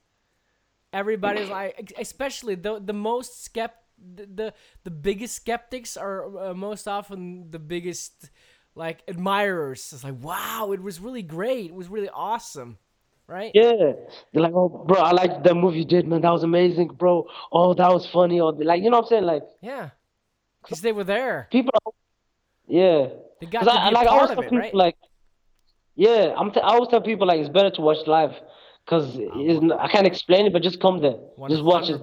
Everybody's like, especially the the most skept the the, the biggest skeptics are uh, most often the biggest like admirers. It's like, wow, it was really great. It was really awesome, right? Yeah, they're like, oh, bro, I like the movie you did, man. That was amazing, bro. Oh, that was funny. Or like, you know what I'm saying? Like, Yeah, because they were there. people, are, yeah. They got to I, be like, a I always part of tell it, people, right? like, yeah, I'm. T- I always tell people like it's better to watch live, cause it's n- I can't explain it, but just come there, just watch it.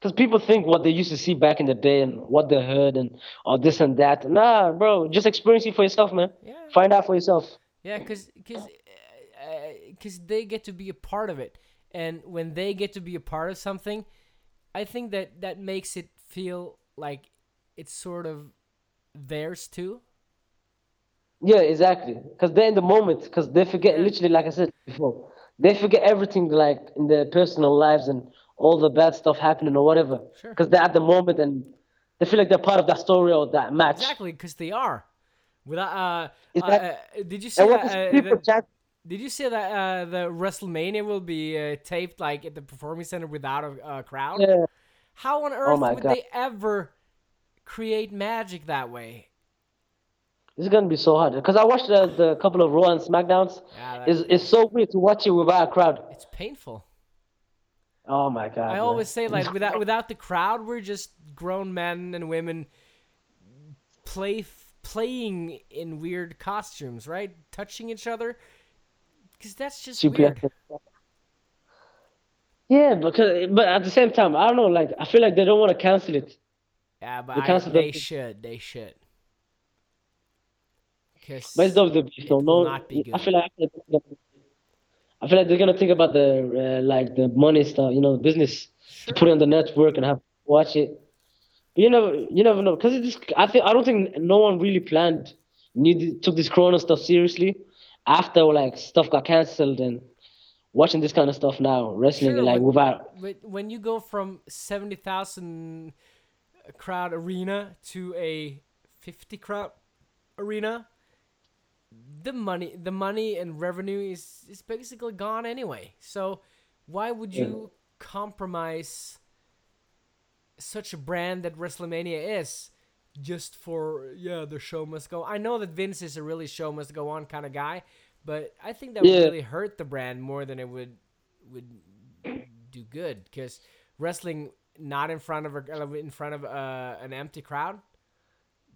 Percent. Cause people think what they used to see back in the day and what they heard and all this and that. Nah, bro, just experience it for yourself, man. Yeah. Find out for yourself. Yeah, because because because uh, uh, they get to be a part of it, and when they get to be a part of something, I think that that makes it feel like it's sort of theirs too. Yeah, exactly. Cause they're in the moment. Cause they forget, literally, like I said before, they forget everything like in their personal lives and all the bad stuff happening or whatever. Sure. Cause they're at the moment and they feel like they're part of that story or that match. Exactly, because they are. Without uh, uh, that- uh, did you see that, uh, the- chat. Did you see that uh, the WrestleMania will be uh, taped like at the performing center without a crowd? Yeah. How on earth my would God. they ever create magic that way? It's gonna be so hard. Cause I watched the, the couple of Raw and Smackdowns. Yeah, It's it's so weird to watch it without a crowd. It's painful. Oh my god. I always say like without without the crowd, we're just grown men and women play playing in weird costumes, right? Touching each other, because that's just Super weird. Yeah, because but at the same time, I don't know. Like I feel like they don't want to cancel it. Yeah, but I, they should. They should. Because But it's WWE, so no. not be I good. feel like I feel like they're gonna think about the uh, like the money stuff, you know, business to put it on the network and have watch it. But you never, you never know, because it's. I think I don't think no one really planned, need took this Corona stuff seriously, after like stuff got canceled and watching this kind of stuff now, wrestling Sure, like without. But when you go from seventy thousand crowd arena to a fifty crowd arena, the money, the money and revenue is is basically gone anyway. So why would you compromise such a brand that WrestleMania is? Just for yeah, the show must go. I know that Vince is a really show must go on kind of guy, but I think that would really hurt the brand more than it would would do good because wrestling not in front of a, in front of uh, an empty crowd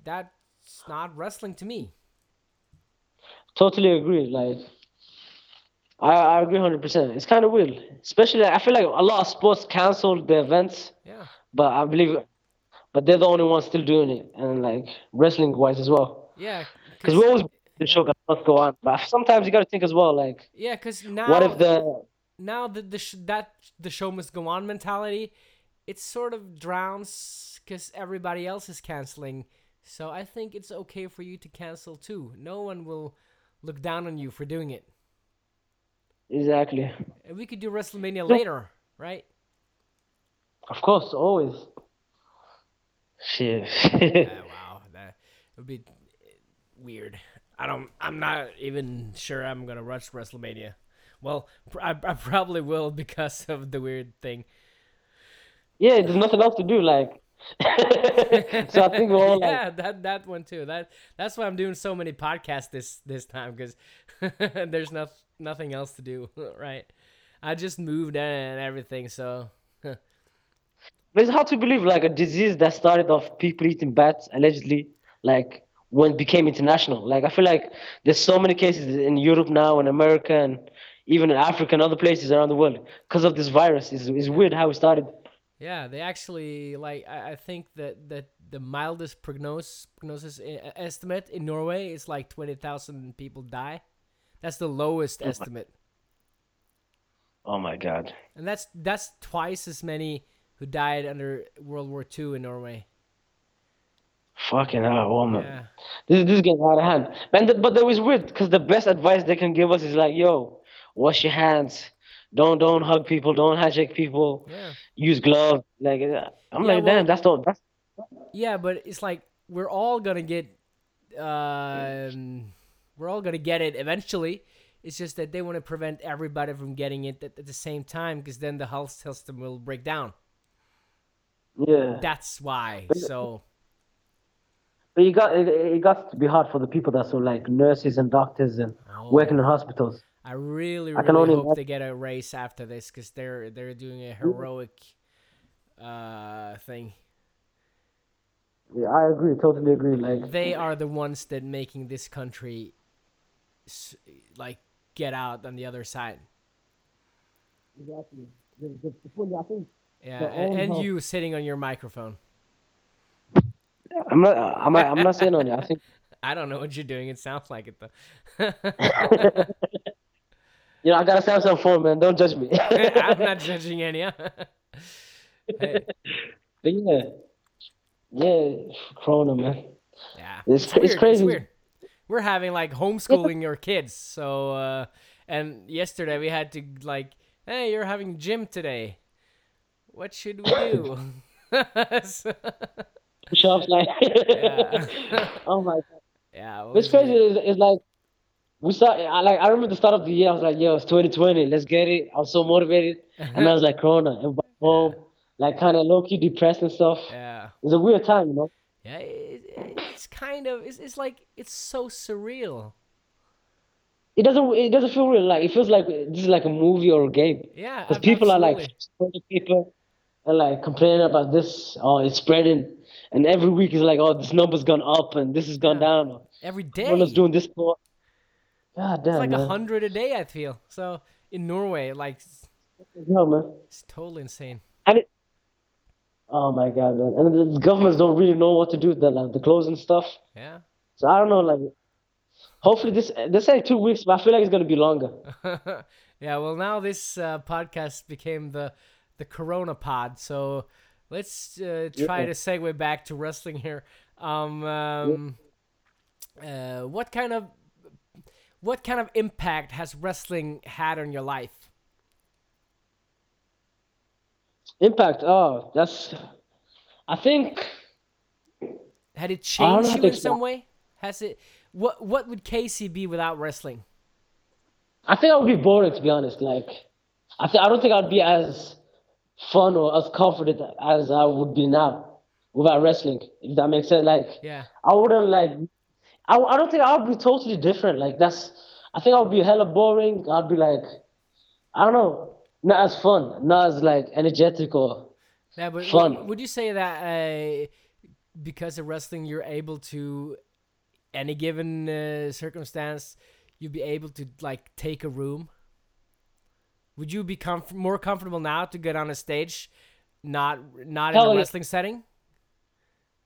that's not wrestling to me Totally agree. Like, I, I agree hundred percent. It's kind of weird, especially I feel like a lot of sports canceled the events, Yeah. but I believe, but they're the only ones still doing it, and like wrestling wise as well. Yeah. Because we always the show must go on, but sometimes you got to think as well, like Yeah, because now what if the now the the sh- that the show must go on mentality, it sort of drowns because everybody else is canceling. So I think it's okay for you to cancel too. No one will look down on you for doing it. exactly? And we could do WrestleMania later, right? Of course, always. Shit. Uh, wow, that would be weird. I don't. I'm not even sure I'm gonna rush WrestleMania. Well, pr- I, I probably will because of the weird thing. yeah, there's nothing else to do, like. so I think we're all like, yeah, that that one too. That that's why I'm doing so many podcasts this this time because there's no, nothing else to do, right? I just moved and everything, so but it's hard to believe like a disease that started off people eating bats allegedly, like when it became international. Like I feel like there's so many cases in Europe now, in America, and even in Africa and other places around the world because of this virus. It's, it's weird how it started. Yeah, they actually like I, I think that that the mildest prognosis prognosis e- estimate in Norway is like twenty thousand people die. That's the lowest oh estimate, Oh my god. and that's that's twice as many who died under World War II in Norway. Fucking hell, oh man. Yeah. This, this is getting out of hand. Man, th- but that was weird because the best advice they can give us is like, yo, wash your hands. Don't don't hug people. Don't handshake people. Yeah. Use gloves. Like I'm Yeah, like, well- damn, that's the that's Yeah, but it's like we're all gonna get, um, we're all gonna get it eventually. It's just that they want to prevent everybody from getting it at, at the same time, because then the health system will break down. yeah. That's why. So But you got it, it got to be hard for the people that so like nurses and doctors and Oh. working in hospitals. I really, I really only hope imagine- they get a race after this, because they're they're doing a heroic, uh, thing. Yeah, I agree, totally agree. Like They are the ones that making this country, like, get out on the other side. exactly. The, I think Yeah, and, and you sitting on your microphone. I'm not I'm not, I'm not saying on it. I think I don't know what you're doing. It sounds like it though. you know I got a Samsung phone, man. Don't judge me. I'm not judging any. huh? Hey, But yeah, yeah, Corona, man. yeah, It's- it's weird, crazy. weird. We're having like homeschooling your kids. So, uh, and yesterday we had to like, hey, you're having gym today. What should we do? So- Push-ups, like. yeah, oh my god. yeah. it What's crazy is, is like we. I like I remember the start of the year. I was like, "Yo, it's 2020. Let's get it." I was so motivated, and I was like, "Corona, everybody home, like kind of low key depressed and stuff." Yeah. It was a weird time, you know. Yeah, it, it- it's kind of it's, it's like it's so surreal. It doesn't. It doesn't feel real. Like it feels like this is like a movie or a game. Yeah, Because people are like people and like complaining about this. Oh, it's spreading, and every week is like, oh, this number's gone up and this has gone Yeah. down. Every day. everyone's doing this for. God damn, It's like a hundred a day. I feel so in Norway, like it's, No, man. it's totally insane. And it, oh my god, man. And the governments don't really know what to do with the like, the closing stuff. Yeah. So I don't know, like. Hopefully this they say two weeks, but I feel like it's gonna be longer. yeah. Well, now this uh, podcast became the the Corona Pod. So let's uh, try Yeah. to segue back to wrestling here. Um, um, uh, what kind of what kind of impact has wrestling had on your life? Impact. Oh, that's. I think. Had it changed you in some way? Has it? What What would Casey be without wrestling? I think I would be boring to be honest. Like, I think I don't think I'd be as fun or as confident as I would be now without wrestling. If that makes sense. Like, Yeah. I wouldn't like. I, I don't think I would be totally different. Like that's. I think I would be hella boring. I'd be like, I don't know, not as fun, not as like energetic or. Yeah, but Fun. Would, would you say that uh, because of wrestling, you're able to, any given uh, circumstance, you'd be able to like take a room? Would you be comf- more comfortable now to get on a stage, not not Hell in a yeah. wrestling setting?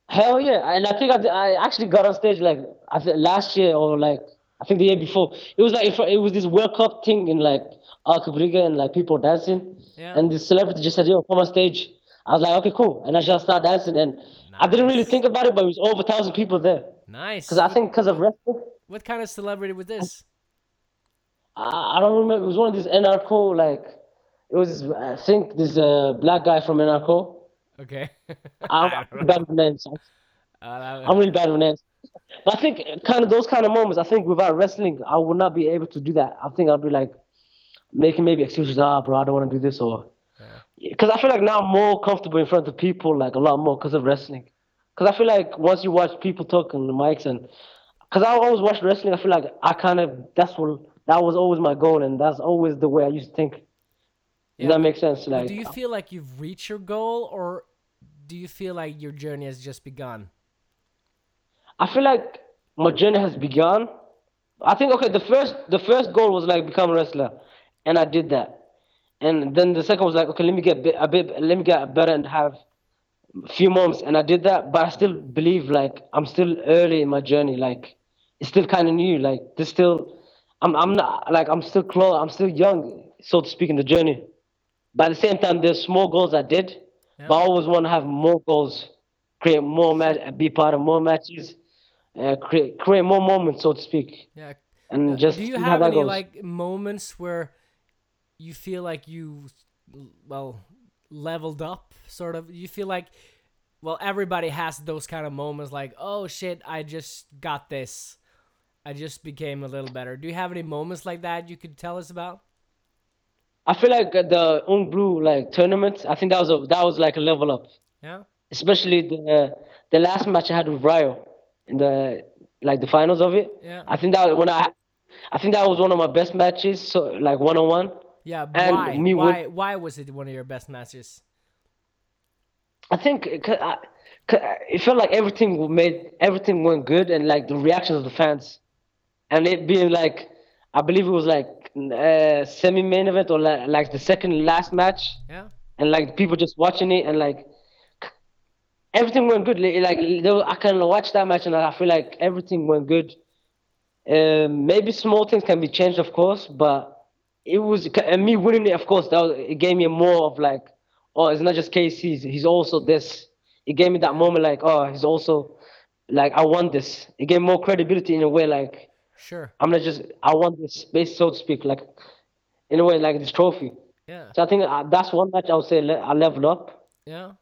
Hell yeah! And I think I, I actually got on stage like I think last year or like I think the year before. It was like it was this World Cup thing in like Alcabriga and like people dancing. Yeah. And the celebrity just said, "Yo, come on stage." I was like, "Okay, cool." And I just started dancing, and I didn't really think about it, but it was over a thousand people there. Nice. Because I think because of wrestling, what kind of celebrity was this? I, I don't remember. It was one of these NRK like. It was I think this uh, black guy from NRK. Okay. I'm I don't know. bad with names. That- I'm really bad with names. But I think kind of those kind of moments, I think without wrestling, I would not be able to do that. I think I'd be like making maybe excuses, ah, bro, I don't want to do this, or because I feel like now I'm more comfortable in front of people, like a lot more because of wrestling. Because I feel like once you watch people talk on the mics, and because I always watch wrestling, I feel like I kind of that's what that was always my goal, and that's always the way I used to think. Yeah, Does that make sense? Like, do you feel like you've reached your goal, or do you feel like your journey has just begun? I feel like my journey has begun. I think okay, the first the first goal was like become a wrestler, and I did that. And then the second was like okay, let me get a bit, let me get better and have a few months, and I did that. But I still believe like I'm still early in my journey. Like it's still kind of new. Like there's still, I'm I'm not like I'm still close. I'm still young, so to speak, in the journey. But at the same time, there's small goals I did, but I always want to have more goals, create more match, be part of more matches, uh, create create more moments, so to speak, Yeah. and just do you how have any like moments where you feel like you well leveled up sort of? You feel like well everybody has those kind of moments like oh shit i just got this. I just became a little better. Do you have any moments like that you could tell us about I feel like the Ung Blod like tournament. I think that was a that was like a level up, yeah especially the the last match I had with Ryo in the like the finals of it. Yeah. I think that when I I think that was one of my best matches. So like one on one. yeah And why me why win- why was it one of your best matches I think it, c- I- c- it felt like everything made everything went good, and like the reactions of the fans, and it being like, I believe it was like uh, semi-main event or like, like the second last match, yeah and like people just watching it, and like everything went good. Like I can watch that match, and I feel like everything went good. Um, maybe small things can be changed, of course, but it was and me winning it. Of course, that was, it gave me more of like, oh, it's not just KC. He's also this. It gave me that moment, like, oh, he's also like, I want this. It gave more credibility in a way, like sure I'm not just I want this space, so to speak, like in a way, like this trophy. yeah So I think uh, that's one match I would say I leveled up. Yeah,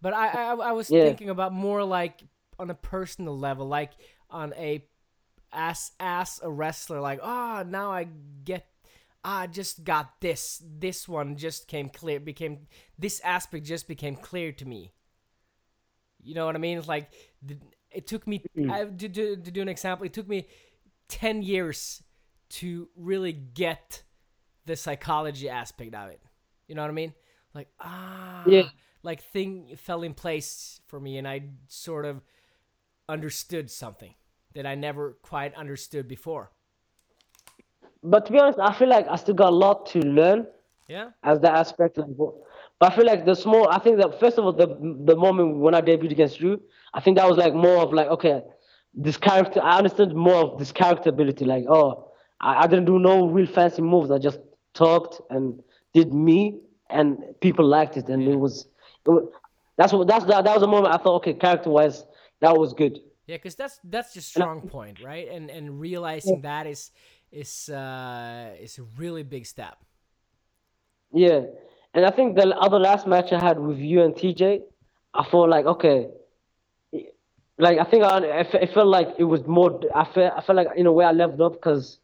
but I I, I was Yeah. thinking about more like on a personal level, like on a as as a wrestler, like ah now I get I just got this this one just came clear became this aspect just became clear to me. You know what I mean? It's like the, it took me I, to, to to do an example. It took me ten years to really get the psychology aspect of it. You know what I mean? Like ah, Yeah. like thing fell in place for me, and I sort of understood something that I never quite understood before. But to be honest, I feel like I still got a lot to learn Yeah, as that aspect. Like, but but I feel like the small. I think that first of all, the the moment when I debuted against you, I think that was like more of like okay, this character. I understood more of this character ability. Like oh, I, I didn't do no real fancy moves. I just talked and did me, and people liked it, and it was. It was that's what that's that, that was a moment I thought okay, character wise, that was good. yeah, because that's that's your strong point, right? And and realizing that is is uh is a really big step. Yeah, and I think the other last match I had with you and TJ, I felt like okay, like I think I, I felt like it was more. I felt I felt like in a way I leveled up because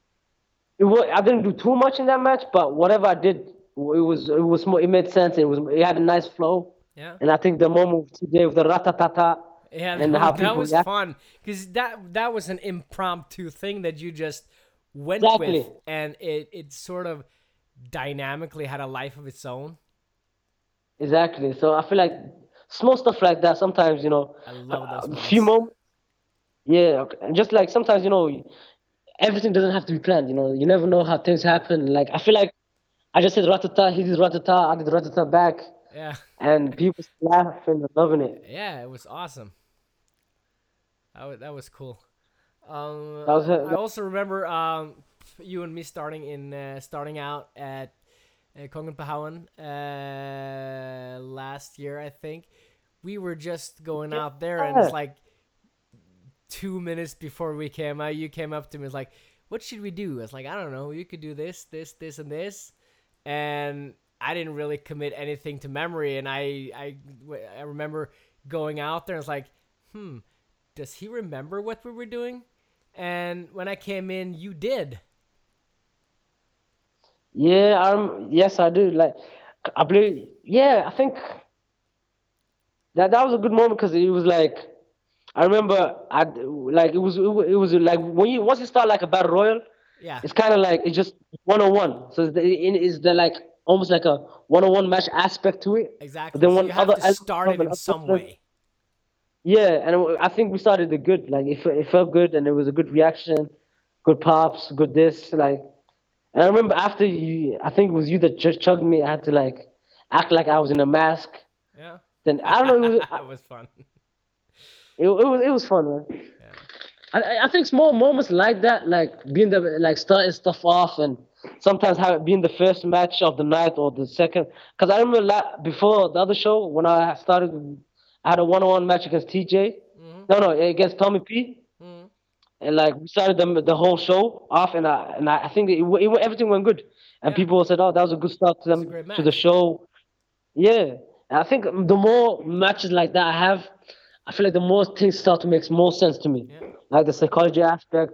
it was, I didn't do too much in that match, but whatever I did, it was it was more. It made sense. It was it had a nice flow, Yeah. and I think the moment TJ with the ratatata. Yeah, and that, how that people was fun because that that was an impromptu thing that you just went Exactly. with, and it it sort of dynamically had a life of its own. Exactly. So I feel like small stuff like that. Sometimes you know, I love those a few moments. Yeah, okay. just like sometimes you know, everything doesn't have to be planned. You know, you never know how things happen. Like I feel like I just said ratata, he did ratata, I did ratata back, Yeah. and people laughing and loving it. Yeah, it was awesome. That was, that was cool. Um, That was. I also remember um, you and me starting in uh, starting out at uh, Kongen på Haugen uh, last year, I think. We were just going out there, and it's like two minutes before we came out, you came up to me, it's like, "What should we do?" I was like, "I don't know. You could do this, this, this, and this," and I didn't really commit anything to memory, and I I I remember going out there, and it's like, hmm, does he remember what we were doing? And when I came in, you did. Yeah, um, yes, I do. Like, I believe. Yeah, I think that that was a good moment because it was like, I remember, I like it was it was, like when you once you start like a battle royal, Yeah. it's kind of like it's just one on one. So it is the like almost like a one on one match aspect to it. Exactly. then so have other to start it in some way. Yeah, and I think we started the good. Like it, it felt good, and it was a good reaction, good pops, good this. Like, and I remember after you, I think it was you that just chugged me. I had to like act like I was in a mask. Yeah. Then I don't know. It was, that was fun. it, it was it was fun, man. I I- I think small moments like that, like being the like starting stuff off, and sometimes have being the first match of the night or the second. Because I remember la- before the other show when I started, I had a one-on-one match against TJ. Mhm. No, no, against Tommy P. And like we started the the whole show off, and I and I, think it, it, went- everything went good, and Yeah. people said, "Oh, that was a good start to them to the show." Yeah, and I think the more matches like that I have, I feel like the more things start to make more sense to me, Yeah. like the psychology aspect,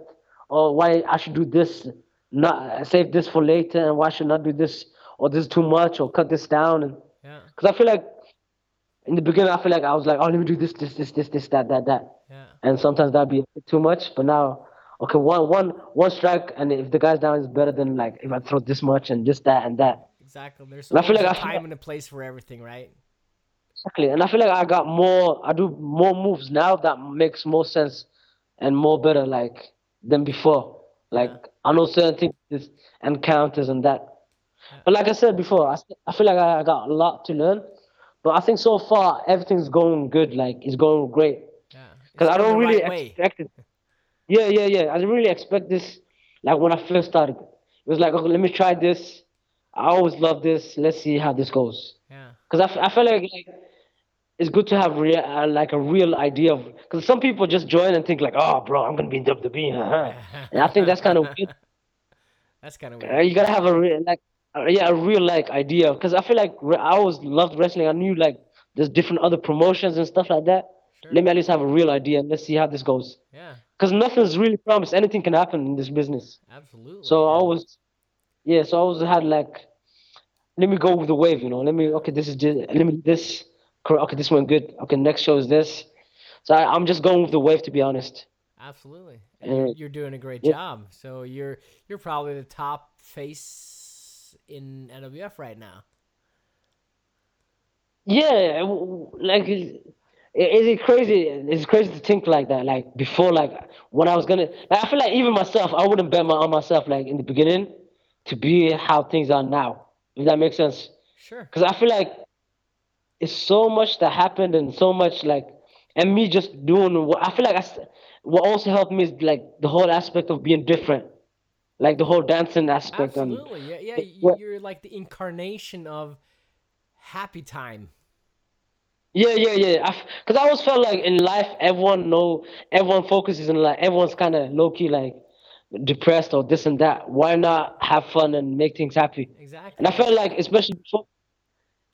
or why I should do this, not save this for later, and why I should not do this, or this is too much, or cut this down, and Yeah. because I feel like in the beginning I feel like I was like, "Oh, let me do this, this, this, this, this, that, that, that." Yeah. and sometimes that'd be a bit too much. But now, okay, one one one strike, and if the guy's down, is better than like if I throw this much and just that and that. Exactly. There's And I feel like a I feel- time and a place for everything, right? Exactly, and I feel like I got more. I do more moves now that makes more sense and more better like than before. Like I know certain things and counters and that. But like I said before, I, I feel like I got a lot to learn. But I think so far everything's going good. Like it's going great. Because I don't really right way. expect it. Yeah, yeah, yeah. I didn't really expect this. Like when I first started, it was like, okay, let me try this. I always love this. Let's see how this goes. Yeah. Because I, f- I feel like, like it's good to have rea- uh, like a real idea of. Because some people just join and think like, oh, bro, I'm gonna be in WWE. haha." and I think that's kind of weird. That's kind of Uh, weird. you gotta have a real like, uh, yeah, a real like idea. Because I feel like re- I always loved wrestling. I knew like there's different other promotions and stuff like that. Sure. Let me at least have a real idea and let's see how this goes Yeah. because nothing's really promised. Anything can happen in this business. Absolutely. So I always, yeah. So I always had like, let me go with the wave, you know. Let me okay, this is just let me this. Okay, this went good. Okay, next show is this. So I, I'm just going with the wave, to be honest. Absolutely. And Uh, you're, doing a great yeah. job. So you're you're probably the top face in NWF right now. Yeah, like it crazy? It's crazy to think like that. Like before, like when I was gonna, like, I feel like even myself, I wouldn't bet my on myself like in the beginning to be how things are now. If that makes sense. Sure. because I feel like it's so much that happened and so much like and me just doing what I feel like I, what also helped me is like the whole aspect of being different, like the whole dancing aspect and Absolutely. Yeah, yeah. it- y- what- You're like the incarnation of happy time. Yeah, yeah, yeah. Because I, always felt like in life everyone know everyone focuses on like everyone's kind of low key like depressed or this and that. Why not have fun and make things happy? Exactly. And I felt like, especially before,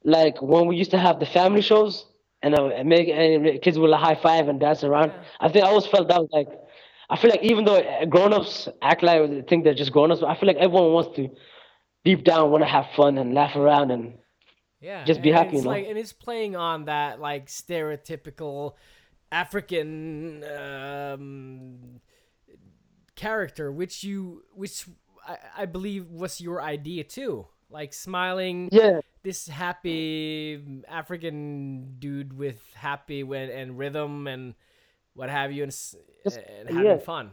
like when we used to have the family shows and, uh, make and kids will a high five and dance around. Yeah. I think I always felt that was like, I feel like even though grown ups act like they think they're just grown ups, I feel like everyone wants to deep down want to have fun and laugh around and Yeah, Just be and happy, It's like, and it's playing on that like stereotypical African um, character, which you, which I, I believe was your idea too. Like smiling, yeah, this happy African dude with happy when and rhythm and what have you, and, and having yeah. fun.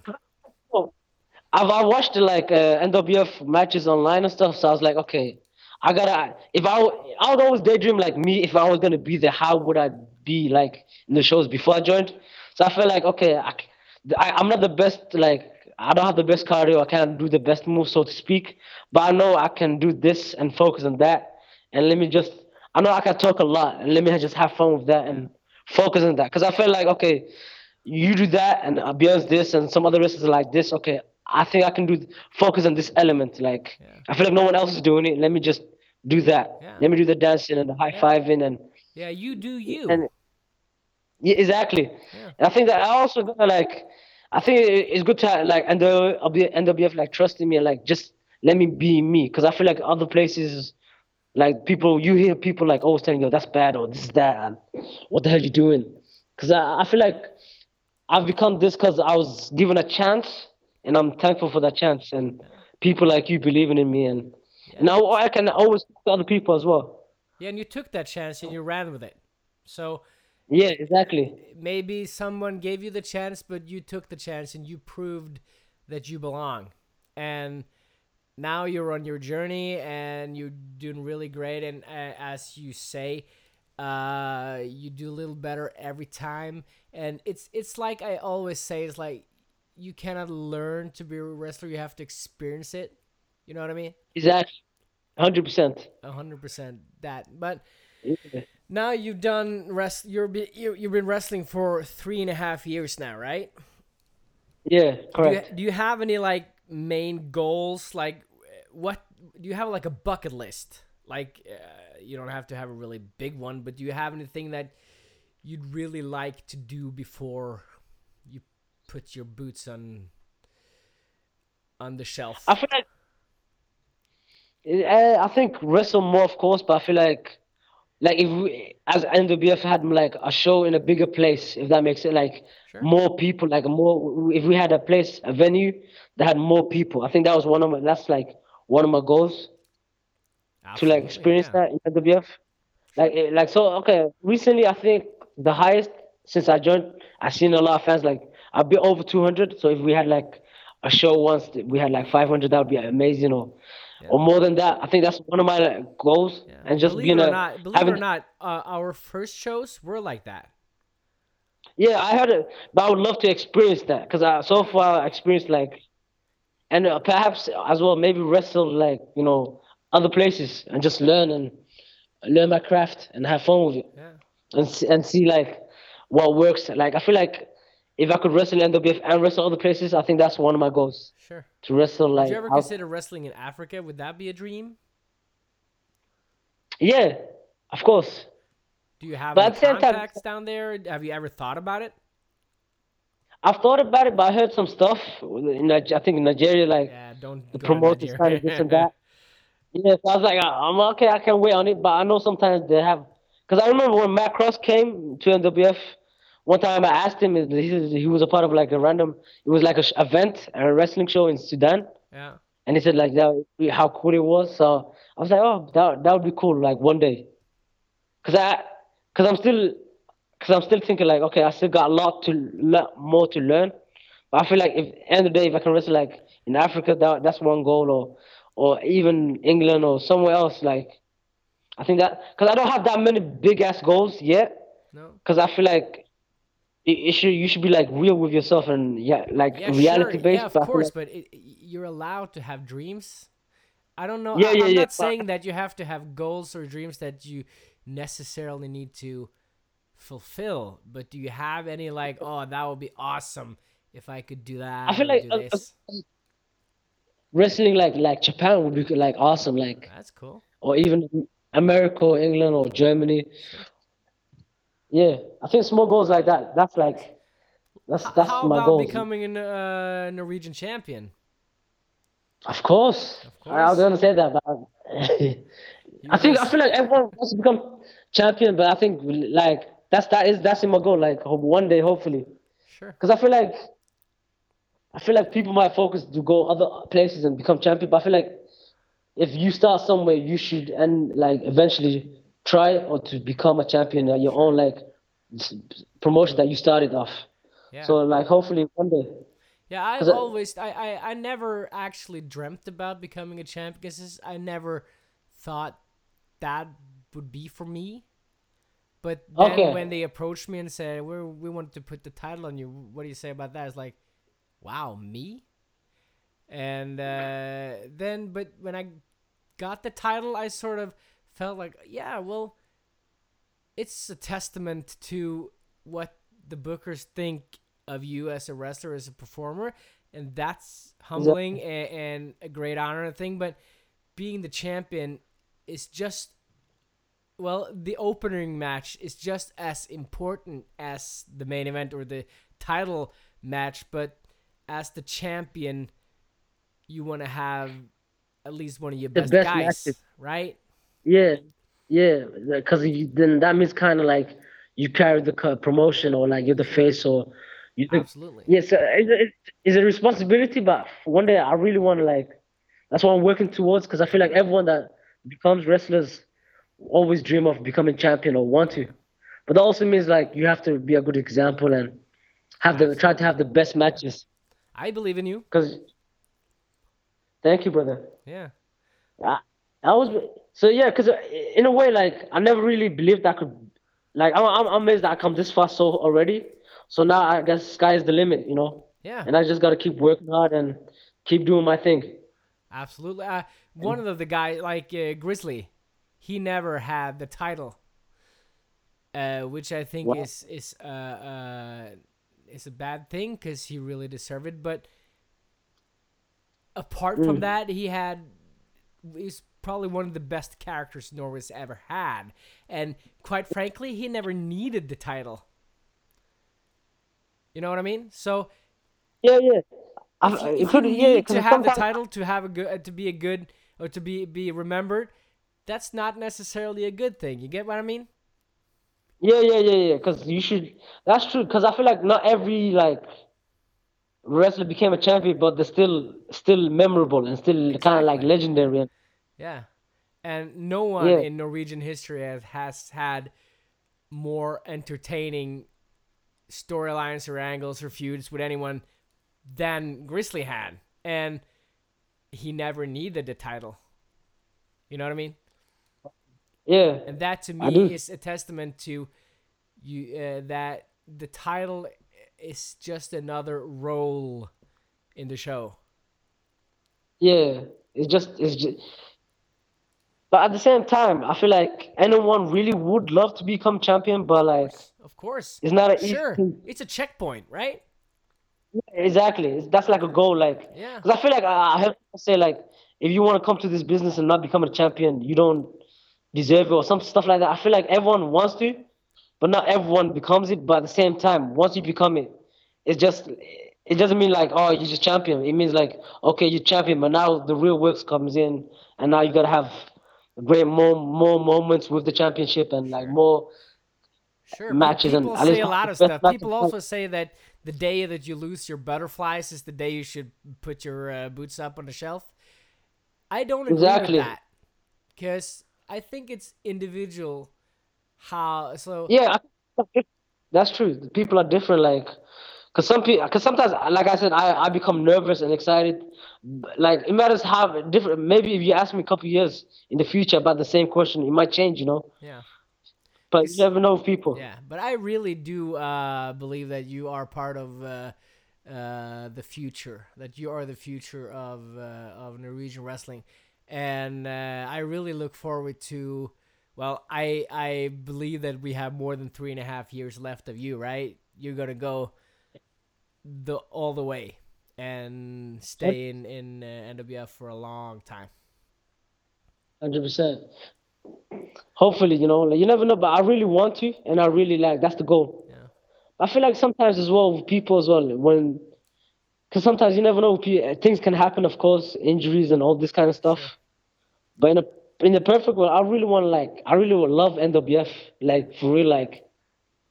I've I watched like uh, NWF matches online and stuff, so I was like, okay, I gotta if I I would always daydream like me if I was gonna be there how would I be like in the shows before I joined? So I felt like okay I, I am not the best like I don't have the best cardio I can't do the best move, so to speak but I know I can do this and focus on that. And let me just I know I can talk a lot and let me just have fun with that and focus on that. Because I felt like okay you do that and uh, Beyonce this and some other wrestlers are like this okay I think I can do focus on this element like Yeah. I feel like no one else is doing it let me just do that Yeah. let me do the dancing and the high fiving and Yeah, you do you. and yeah, exactly Yeah. and I think that I also gonna like I think it's good to have, like and the NWF like trusting me and like just let me be me because I feel like other places like people you hear people like always telling you that's bad or this is that and what the hell you doing because I, I feel like I've become this because I was given a chance and I'm thankful for that chance and people like you believing in me and now I can always talk to other people as well Yeah, and you took that chance and you ran with it. So yeah exactly maybe someone gave you the chance, but you took the chance and you proved that you belong. And now you're on your journey and you're doing really great. And uh, as you say, uh, you do a little better every time. And it's it's like I always say, it's like you cannot learn to be a wrestler. You have to experience it. You know what I mean? exactly 100% hundred percent that. But now you've done rest. You're you've been wrestling for three and a half years now, right? yeah Do you, correct do you have any like main goals? Like, what do you have like a bucket list? Like, uh, you don't have to have a really big one, but do you have anything that you'd really like to do before you put your boots on on the shelf? I feel like I think wrestle more, of course, but I feel like like if we, as NWF had like a show in a bigger place, if that makes it like Sure. more people, like more. If we had a place, a venue that had more people, I think that was one of my. That's like one of my goals to like experience yeah. that in NWF. Like like so okay. Recently, I think the highest since I joined, I've seen a lot of fans like a bit over 200. So if we had like a show once, we had like 500, that would be amazing. Or or more than that. I think that's one of my goals. Yeah. And just believe being it or a not, believe having it or not, uh, our first shows were like that. yeah, I heard it, but I would love to experience that because I so far I experienced like, and uh, perhaps as well maybe wrestle like you know other places and just learn and learn my craft and have fun with it. Yeah. and see, and see like what works. Like I feel like if I could wrestle in NWF and wrestle other places, I think that's one of my goals Sure. to wrestle like. Would you ever consider wrestling in Africa? Would that be a dream? yeah, of course. Do you have But any same time- contacts down there? Have you ever thought about it? I've thought about it, but I heard some stuff. In, I think in Nigeria, like Yeah, don't. the promoters kind of this and that. Yeah, so I was like, uh, I'm okay, I can wait on it, but I know sometimes they have. Because I remember when Matt Cross came to NWF, one time I asked him, he, he was a part of like a random, it was like a sh- event, a wrestling show in Sudan. yeah. And he said like that, how cool it was. So I was like, oh, that that would be cool, like one day. Cause I, cause I'm still, cause I'm still thinking like, okay, I still got a lot to le- more to learn. But I feel like if end of the day, if I can wrestle like in Africa, that that's one goal, or or even England or somewhere else, like I think that because I don't have that many big ass goals yet. No. Because I feel like it, it should you should be like real with yourself and yeah, like Yeah, reality sure. based. Yeah, of but course, like- but it, you're allowed to have dreams. I don't know. Yeah, I, yeah, I'm yeah, not but- saying that you have to have goals or dreams that you necessarily need to fulfill, but do you have any like, oh, that would be awesome if I could do that? I feel like uh, uh, wrestling like like Japan would be like awesome, like That's cool. or even America or England or Germany. Yeah, I think small goals like that. That's like that's that's How my about goal. becoming a uh, Norwegian champion? Of course. Of I was course. gonna say that, but I think I feel like everyone wants to become champion, but I think like that's that is that's in my goal. Like hope one day, hopefully, Sure. because I feel like I feel like people might focus to go other places and become champion, but I feel like if you start somewhere, you should and like eventually try or to become a champion at your own like promotion that you started off. Yeah. So like hopefully one day. Yeah, I always, I, I, I never actually dreamt about becoming a champion because I never thought that would be for me. But then Okay. when they approached me and said, we we want to put the title on you, what do you say about that? It's like, wow, me? And uh, then, but when I got the title, I sort of felt like, yeah, well, it's a testament to what the bookers think of you as a wrestler, as a performer, and that's humbling and, and a great honor and thing. But being the champion is just, well, the opening match is just as important as the main event or the title match. But as the champion, you want to have at least one of your best, best guys, matches. right? Yeah, yeah, because then that means kind of like you carry the promotion or like you're the face or you. The, Absolutely. yes, yeah, so it's, it's, it's a responsibility, but one day I really want to like. That's what I'm working towards because I feel like everyone that becomes wrestlers always dream of becoming champion or want to, but that also means like you have to be a good example and have the try to have the best matches. I believe in you. Because, thank you, brother. Yeah. I, I was so yeah, because in a way, like I never really believed I could, like I'm, I'm amazed that I come this far so already. So now I guess sky is the limit, you know, Yeah. and I just gotta keep working hard and keep doing my thing. Absolutely. Uh, one of the, the guys, like uh, Grizzly, he never had the title, uh, which I think Wow. is is uh, uh, is a bad thing because he really deserved it. But apart from Mm. that, he had he's probably one of the best characters Norway's ever had, and quite frankly, he never needed the title. You know what I mean? So Yeah, yeah. I, if you, if you yeah, need to have the title to have a good uh, to be a good or to be be remembered, that's not necessarily a good thing. You get what I mean? Yeah, yeah, yeah, yeah. Because you should. That's true. Because I feel like not every like wrestler became a champion, but they're still still memorable and still kind of like legendary. Yeah. And no one Yeah. in Norwegian history has, has had more entertaining storylines or angles or feuds with anyone than Grizzly had. And he never needed the title. You know what I mean? yeah, and that to me is a testament to you uh, that the title is just another role in the show. yeah. It's just it's just. But at the same time, I feel like anyone really would love to become champion, but like Of course, it's not an easy sure, thing. it's a checkpoint, right? Exactly. It's, that's like a goal. Like, Yeah. because I feel like I, I have to say like, if you want to come to this business and not become a champion, you don't deserve it or some stuff like that. I feel like everyone wants to, but not everyone becomes it. But at the same time, once you become it, it's just it doesn't mean like oh you're just champion. It means like okay you're champion, but now the real work comes in, and now you gotta have great more more moments with the championship and like more Sure, matches and people at say a lot of stuff. People also say that the day that you lose your butterflies is the day you should put your uh, boots up on the shelf. I don't agree Exactly. with that because I think it's individual. How so? Yeah, that's true. People are different. Like, cause some people, cause sometimes, like I said, I, I become nervous and excited. Like it matters how different. Maybe if you ask me a couple years in the future about the same question, it might change. You know, Yeah. but you never know people. Yeah, but I really do uh, believe that you are part of uh, uh, the future. That you are the future of uh, of Norwegian wrestling, and uh, I really look forward to. Well, I I believe that we have more than three and a half years left of you. Right, you're gonna go the all the way and stay in in uh, NWF for a long time. Hundred percent. Hopefully, you know, like, you never know, but I really want to, and I really like that's the goal. Yeah. I feel like sometimes as well with people as well when, because sometimes you never know things can happen, of course, injuries and all this kind of stuff. But in a in the perfect world, I really want to like I really would love NWF like for real like,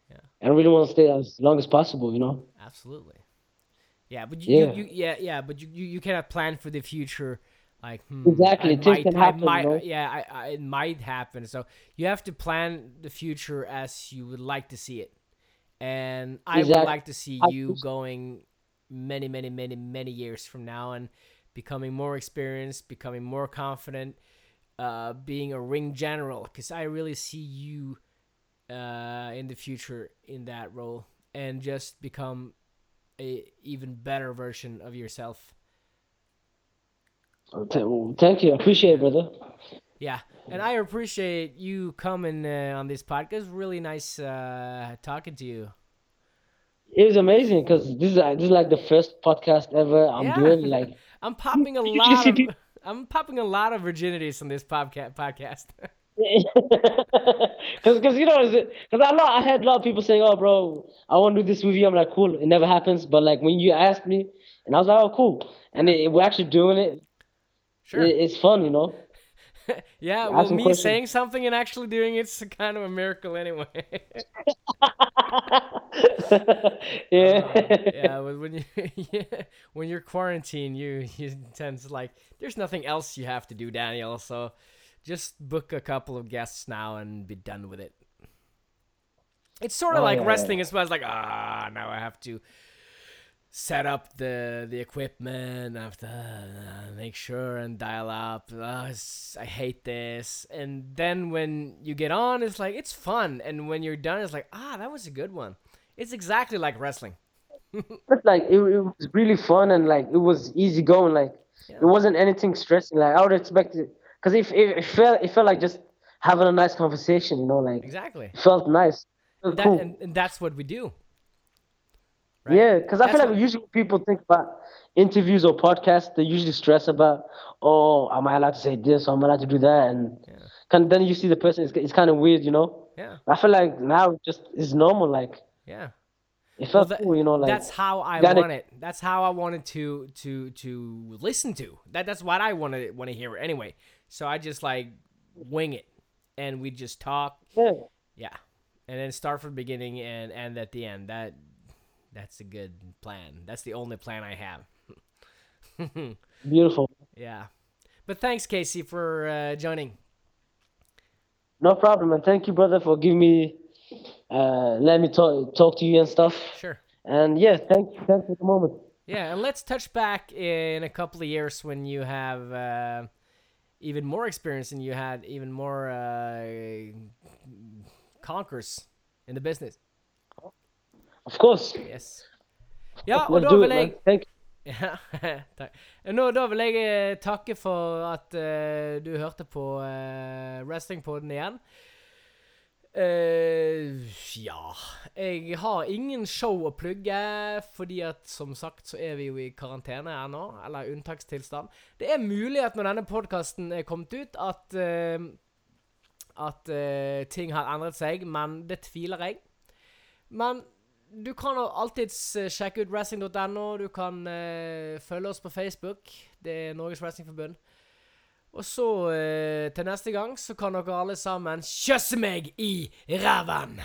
Yeah. and I really want to stay as long as possible. You know. Absolutely. Yeah, but you, Yeah. you, you yeah, yeah, but you, you, you cannot plan for the future. Like hmm, Exactly, I things might, can happen, might- yeah, I, I, it might happen. So you have to plan the future as you would like to see it, and I would like to see you going many, many, many, many years from now and becoming more experienced, becoming more confident, uh, being a ring general because I really see you uh, in the future in that role and just become a even better version of yourself. Thank you. I appreciate it, brother. Yeah, and I appreciate you coming uh, on this podcast. Really nice uh, talking to you. It was amazing because this is uh, this is like the first podcast ever I'm Yeah. doing. Like, I'm popping a lot of I'm popping a lot of virginities on this podca- podcast. because because you know because I I had a lot of people saying, "Oh, bro, I want to do this with you." I'm like, "Cool." It never happens, but like when you asked me, and I was like, "Oh, cool," and it, we're actually doing it. Sure. It- it's fun, you know. yeah, ask well, me questions. saying something and actually doing it's kind of a miracle anyway. yeah. Uh, yeah, when you yeah, when you're quarantined, you you tend to like there's nothing else you have to do, Daniel. So just book a couple of guests now and be done with it. It's sort of Oh, like yeah, wrestling as well. It's like ah, now I have to set up the the equipment. I have to uh, make sure and dial up. It's- I hate this. And then when you get on, it's like it's fun. And when you're done, it's like ah, that was a good one. It's exactly like wrestling. But like it, it was really fun and like it was easy going. Like Yeah. it wasn't anything stressing. Like I would expect it because it, it, it felt it felt like just having a nice conversation. You know, like Exactly. it felt nice. That, cool. and, and that's what we do. right? Yeah, because I feel like what- usually people think about interviews or podcasts, they usually stress about, oh, am I allowed to say this or am I allowed to do that? And Yeah. then you see the person, it's, it's kind of weird, you know? Yeah, I feel like now it just it's normal. Like yeah. it Well, felt that- cool, you know? Like that's how I want it. That's how I wanted to to to listen to. That that's what I want to want to hear anyway. So I just like wing it, and we just talk. yeah, Yeah, and then start from the beginning and end at the end. That that's a good plan. That's the only plan I have. beautiful. yeah, but thanks Casey for uh, joining. No problem, and thank you, brother, for giving me, uh, let me talk talk to you and stuff. Sure. And yeah, thank thanks for the moment. Yeah, and let's touch back in a couple of years when you have uh, even more experience and you had even more uh, conquers in the business. Of course. Yes. Ja, og da vil jeg Thank you. ja, takk. Nå, da vil jeg eh, takke for at eh, du hørte på uh, Wrestlingpodden igjen. Eh, ja Jeg har ingen show å plugge, fordi at som sagt så er vi jo i karantene ennå, eller unntakstilstand. Det er mulig at når denne podkasten er kommet ut, at uh, At uh, ting har endret seg, men det tviler jeg. Men du kan alltids sjekke ut wrestling.no. Du kan følge oss på Facebook. Det er Norges Wrestlingforbund. Og så, eh, til neste gang, så kan dere alle sammen kjøsse meg i ræven!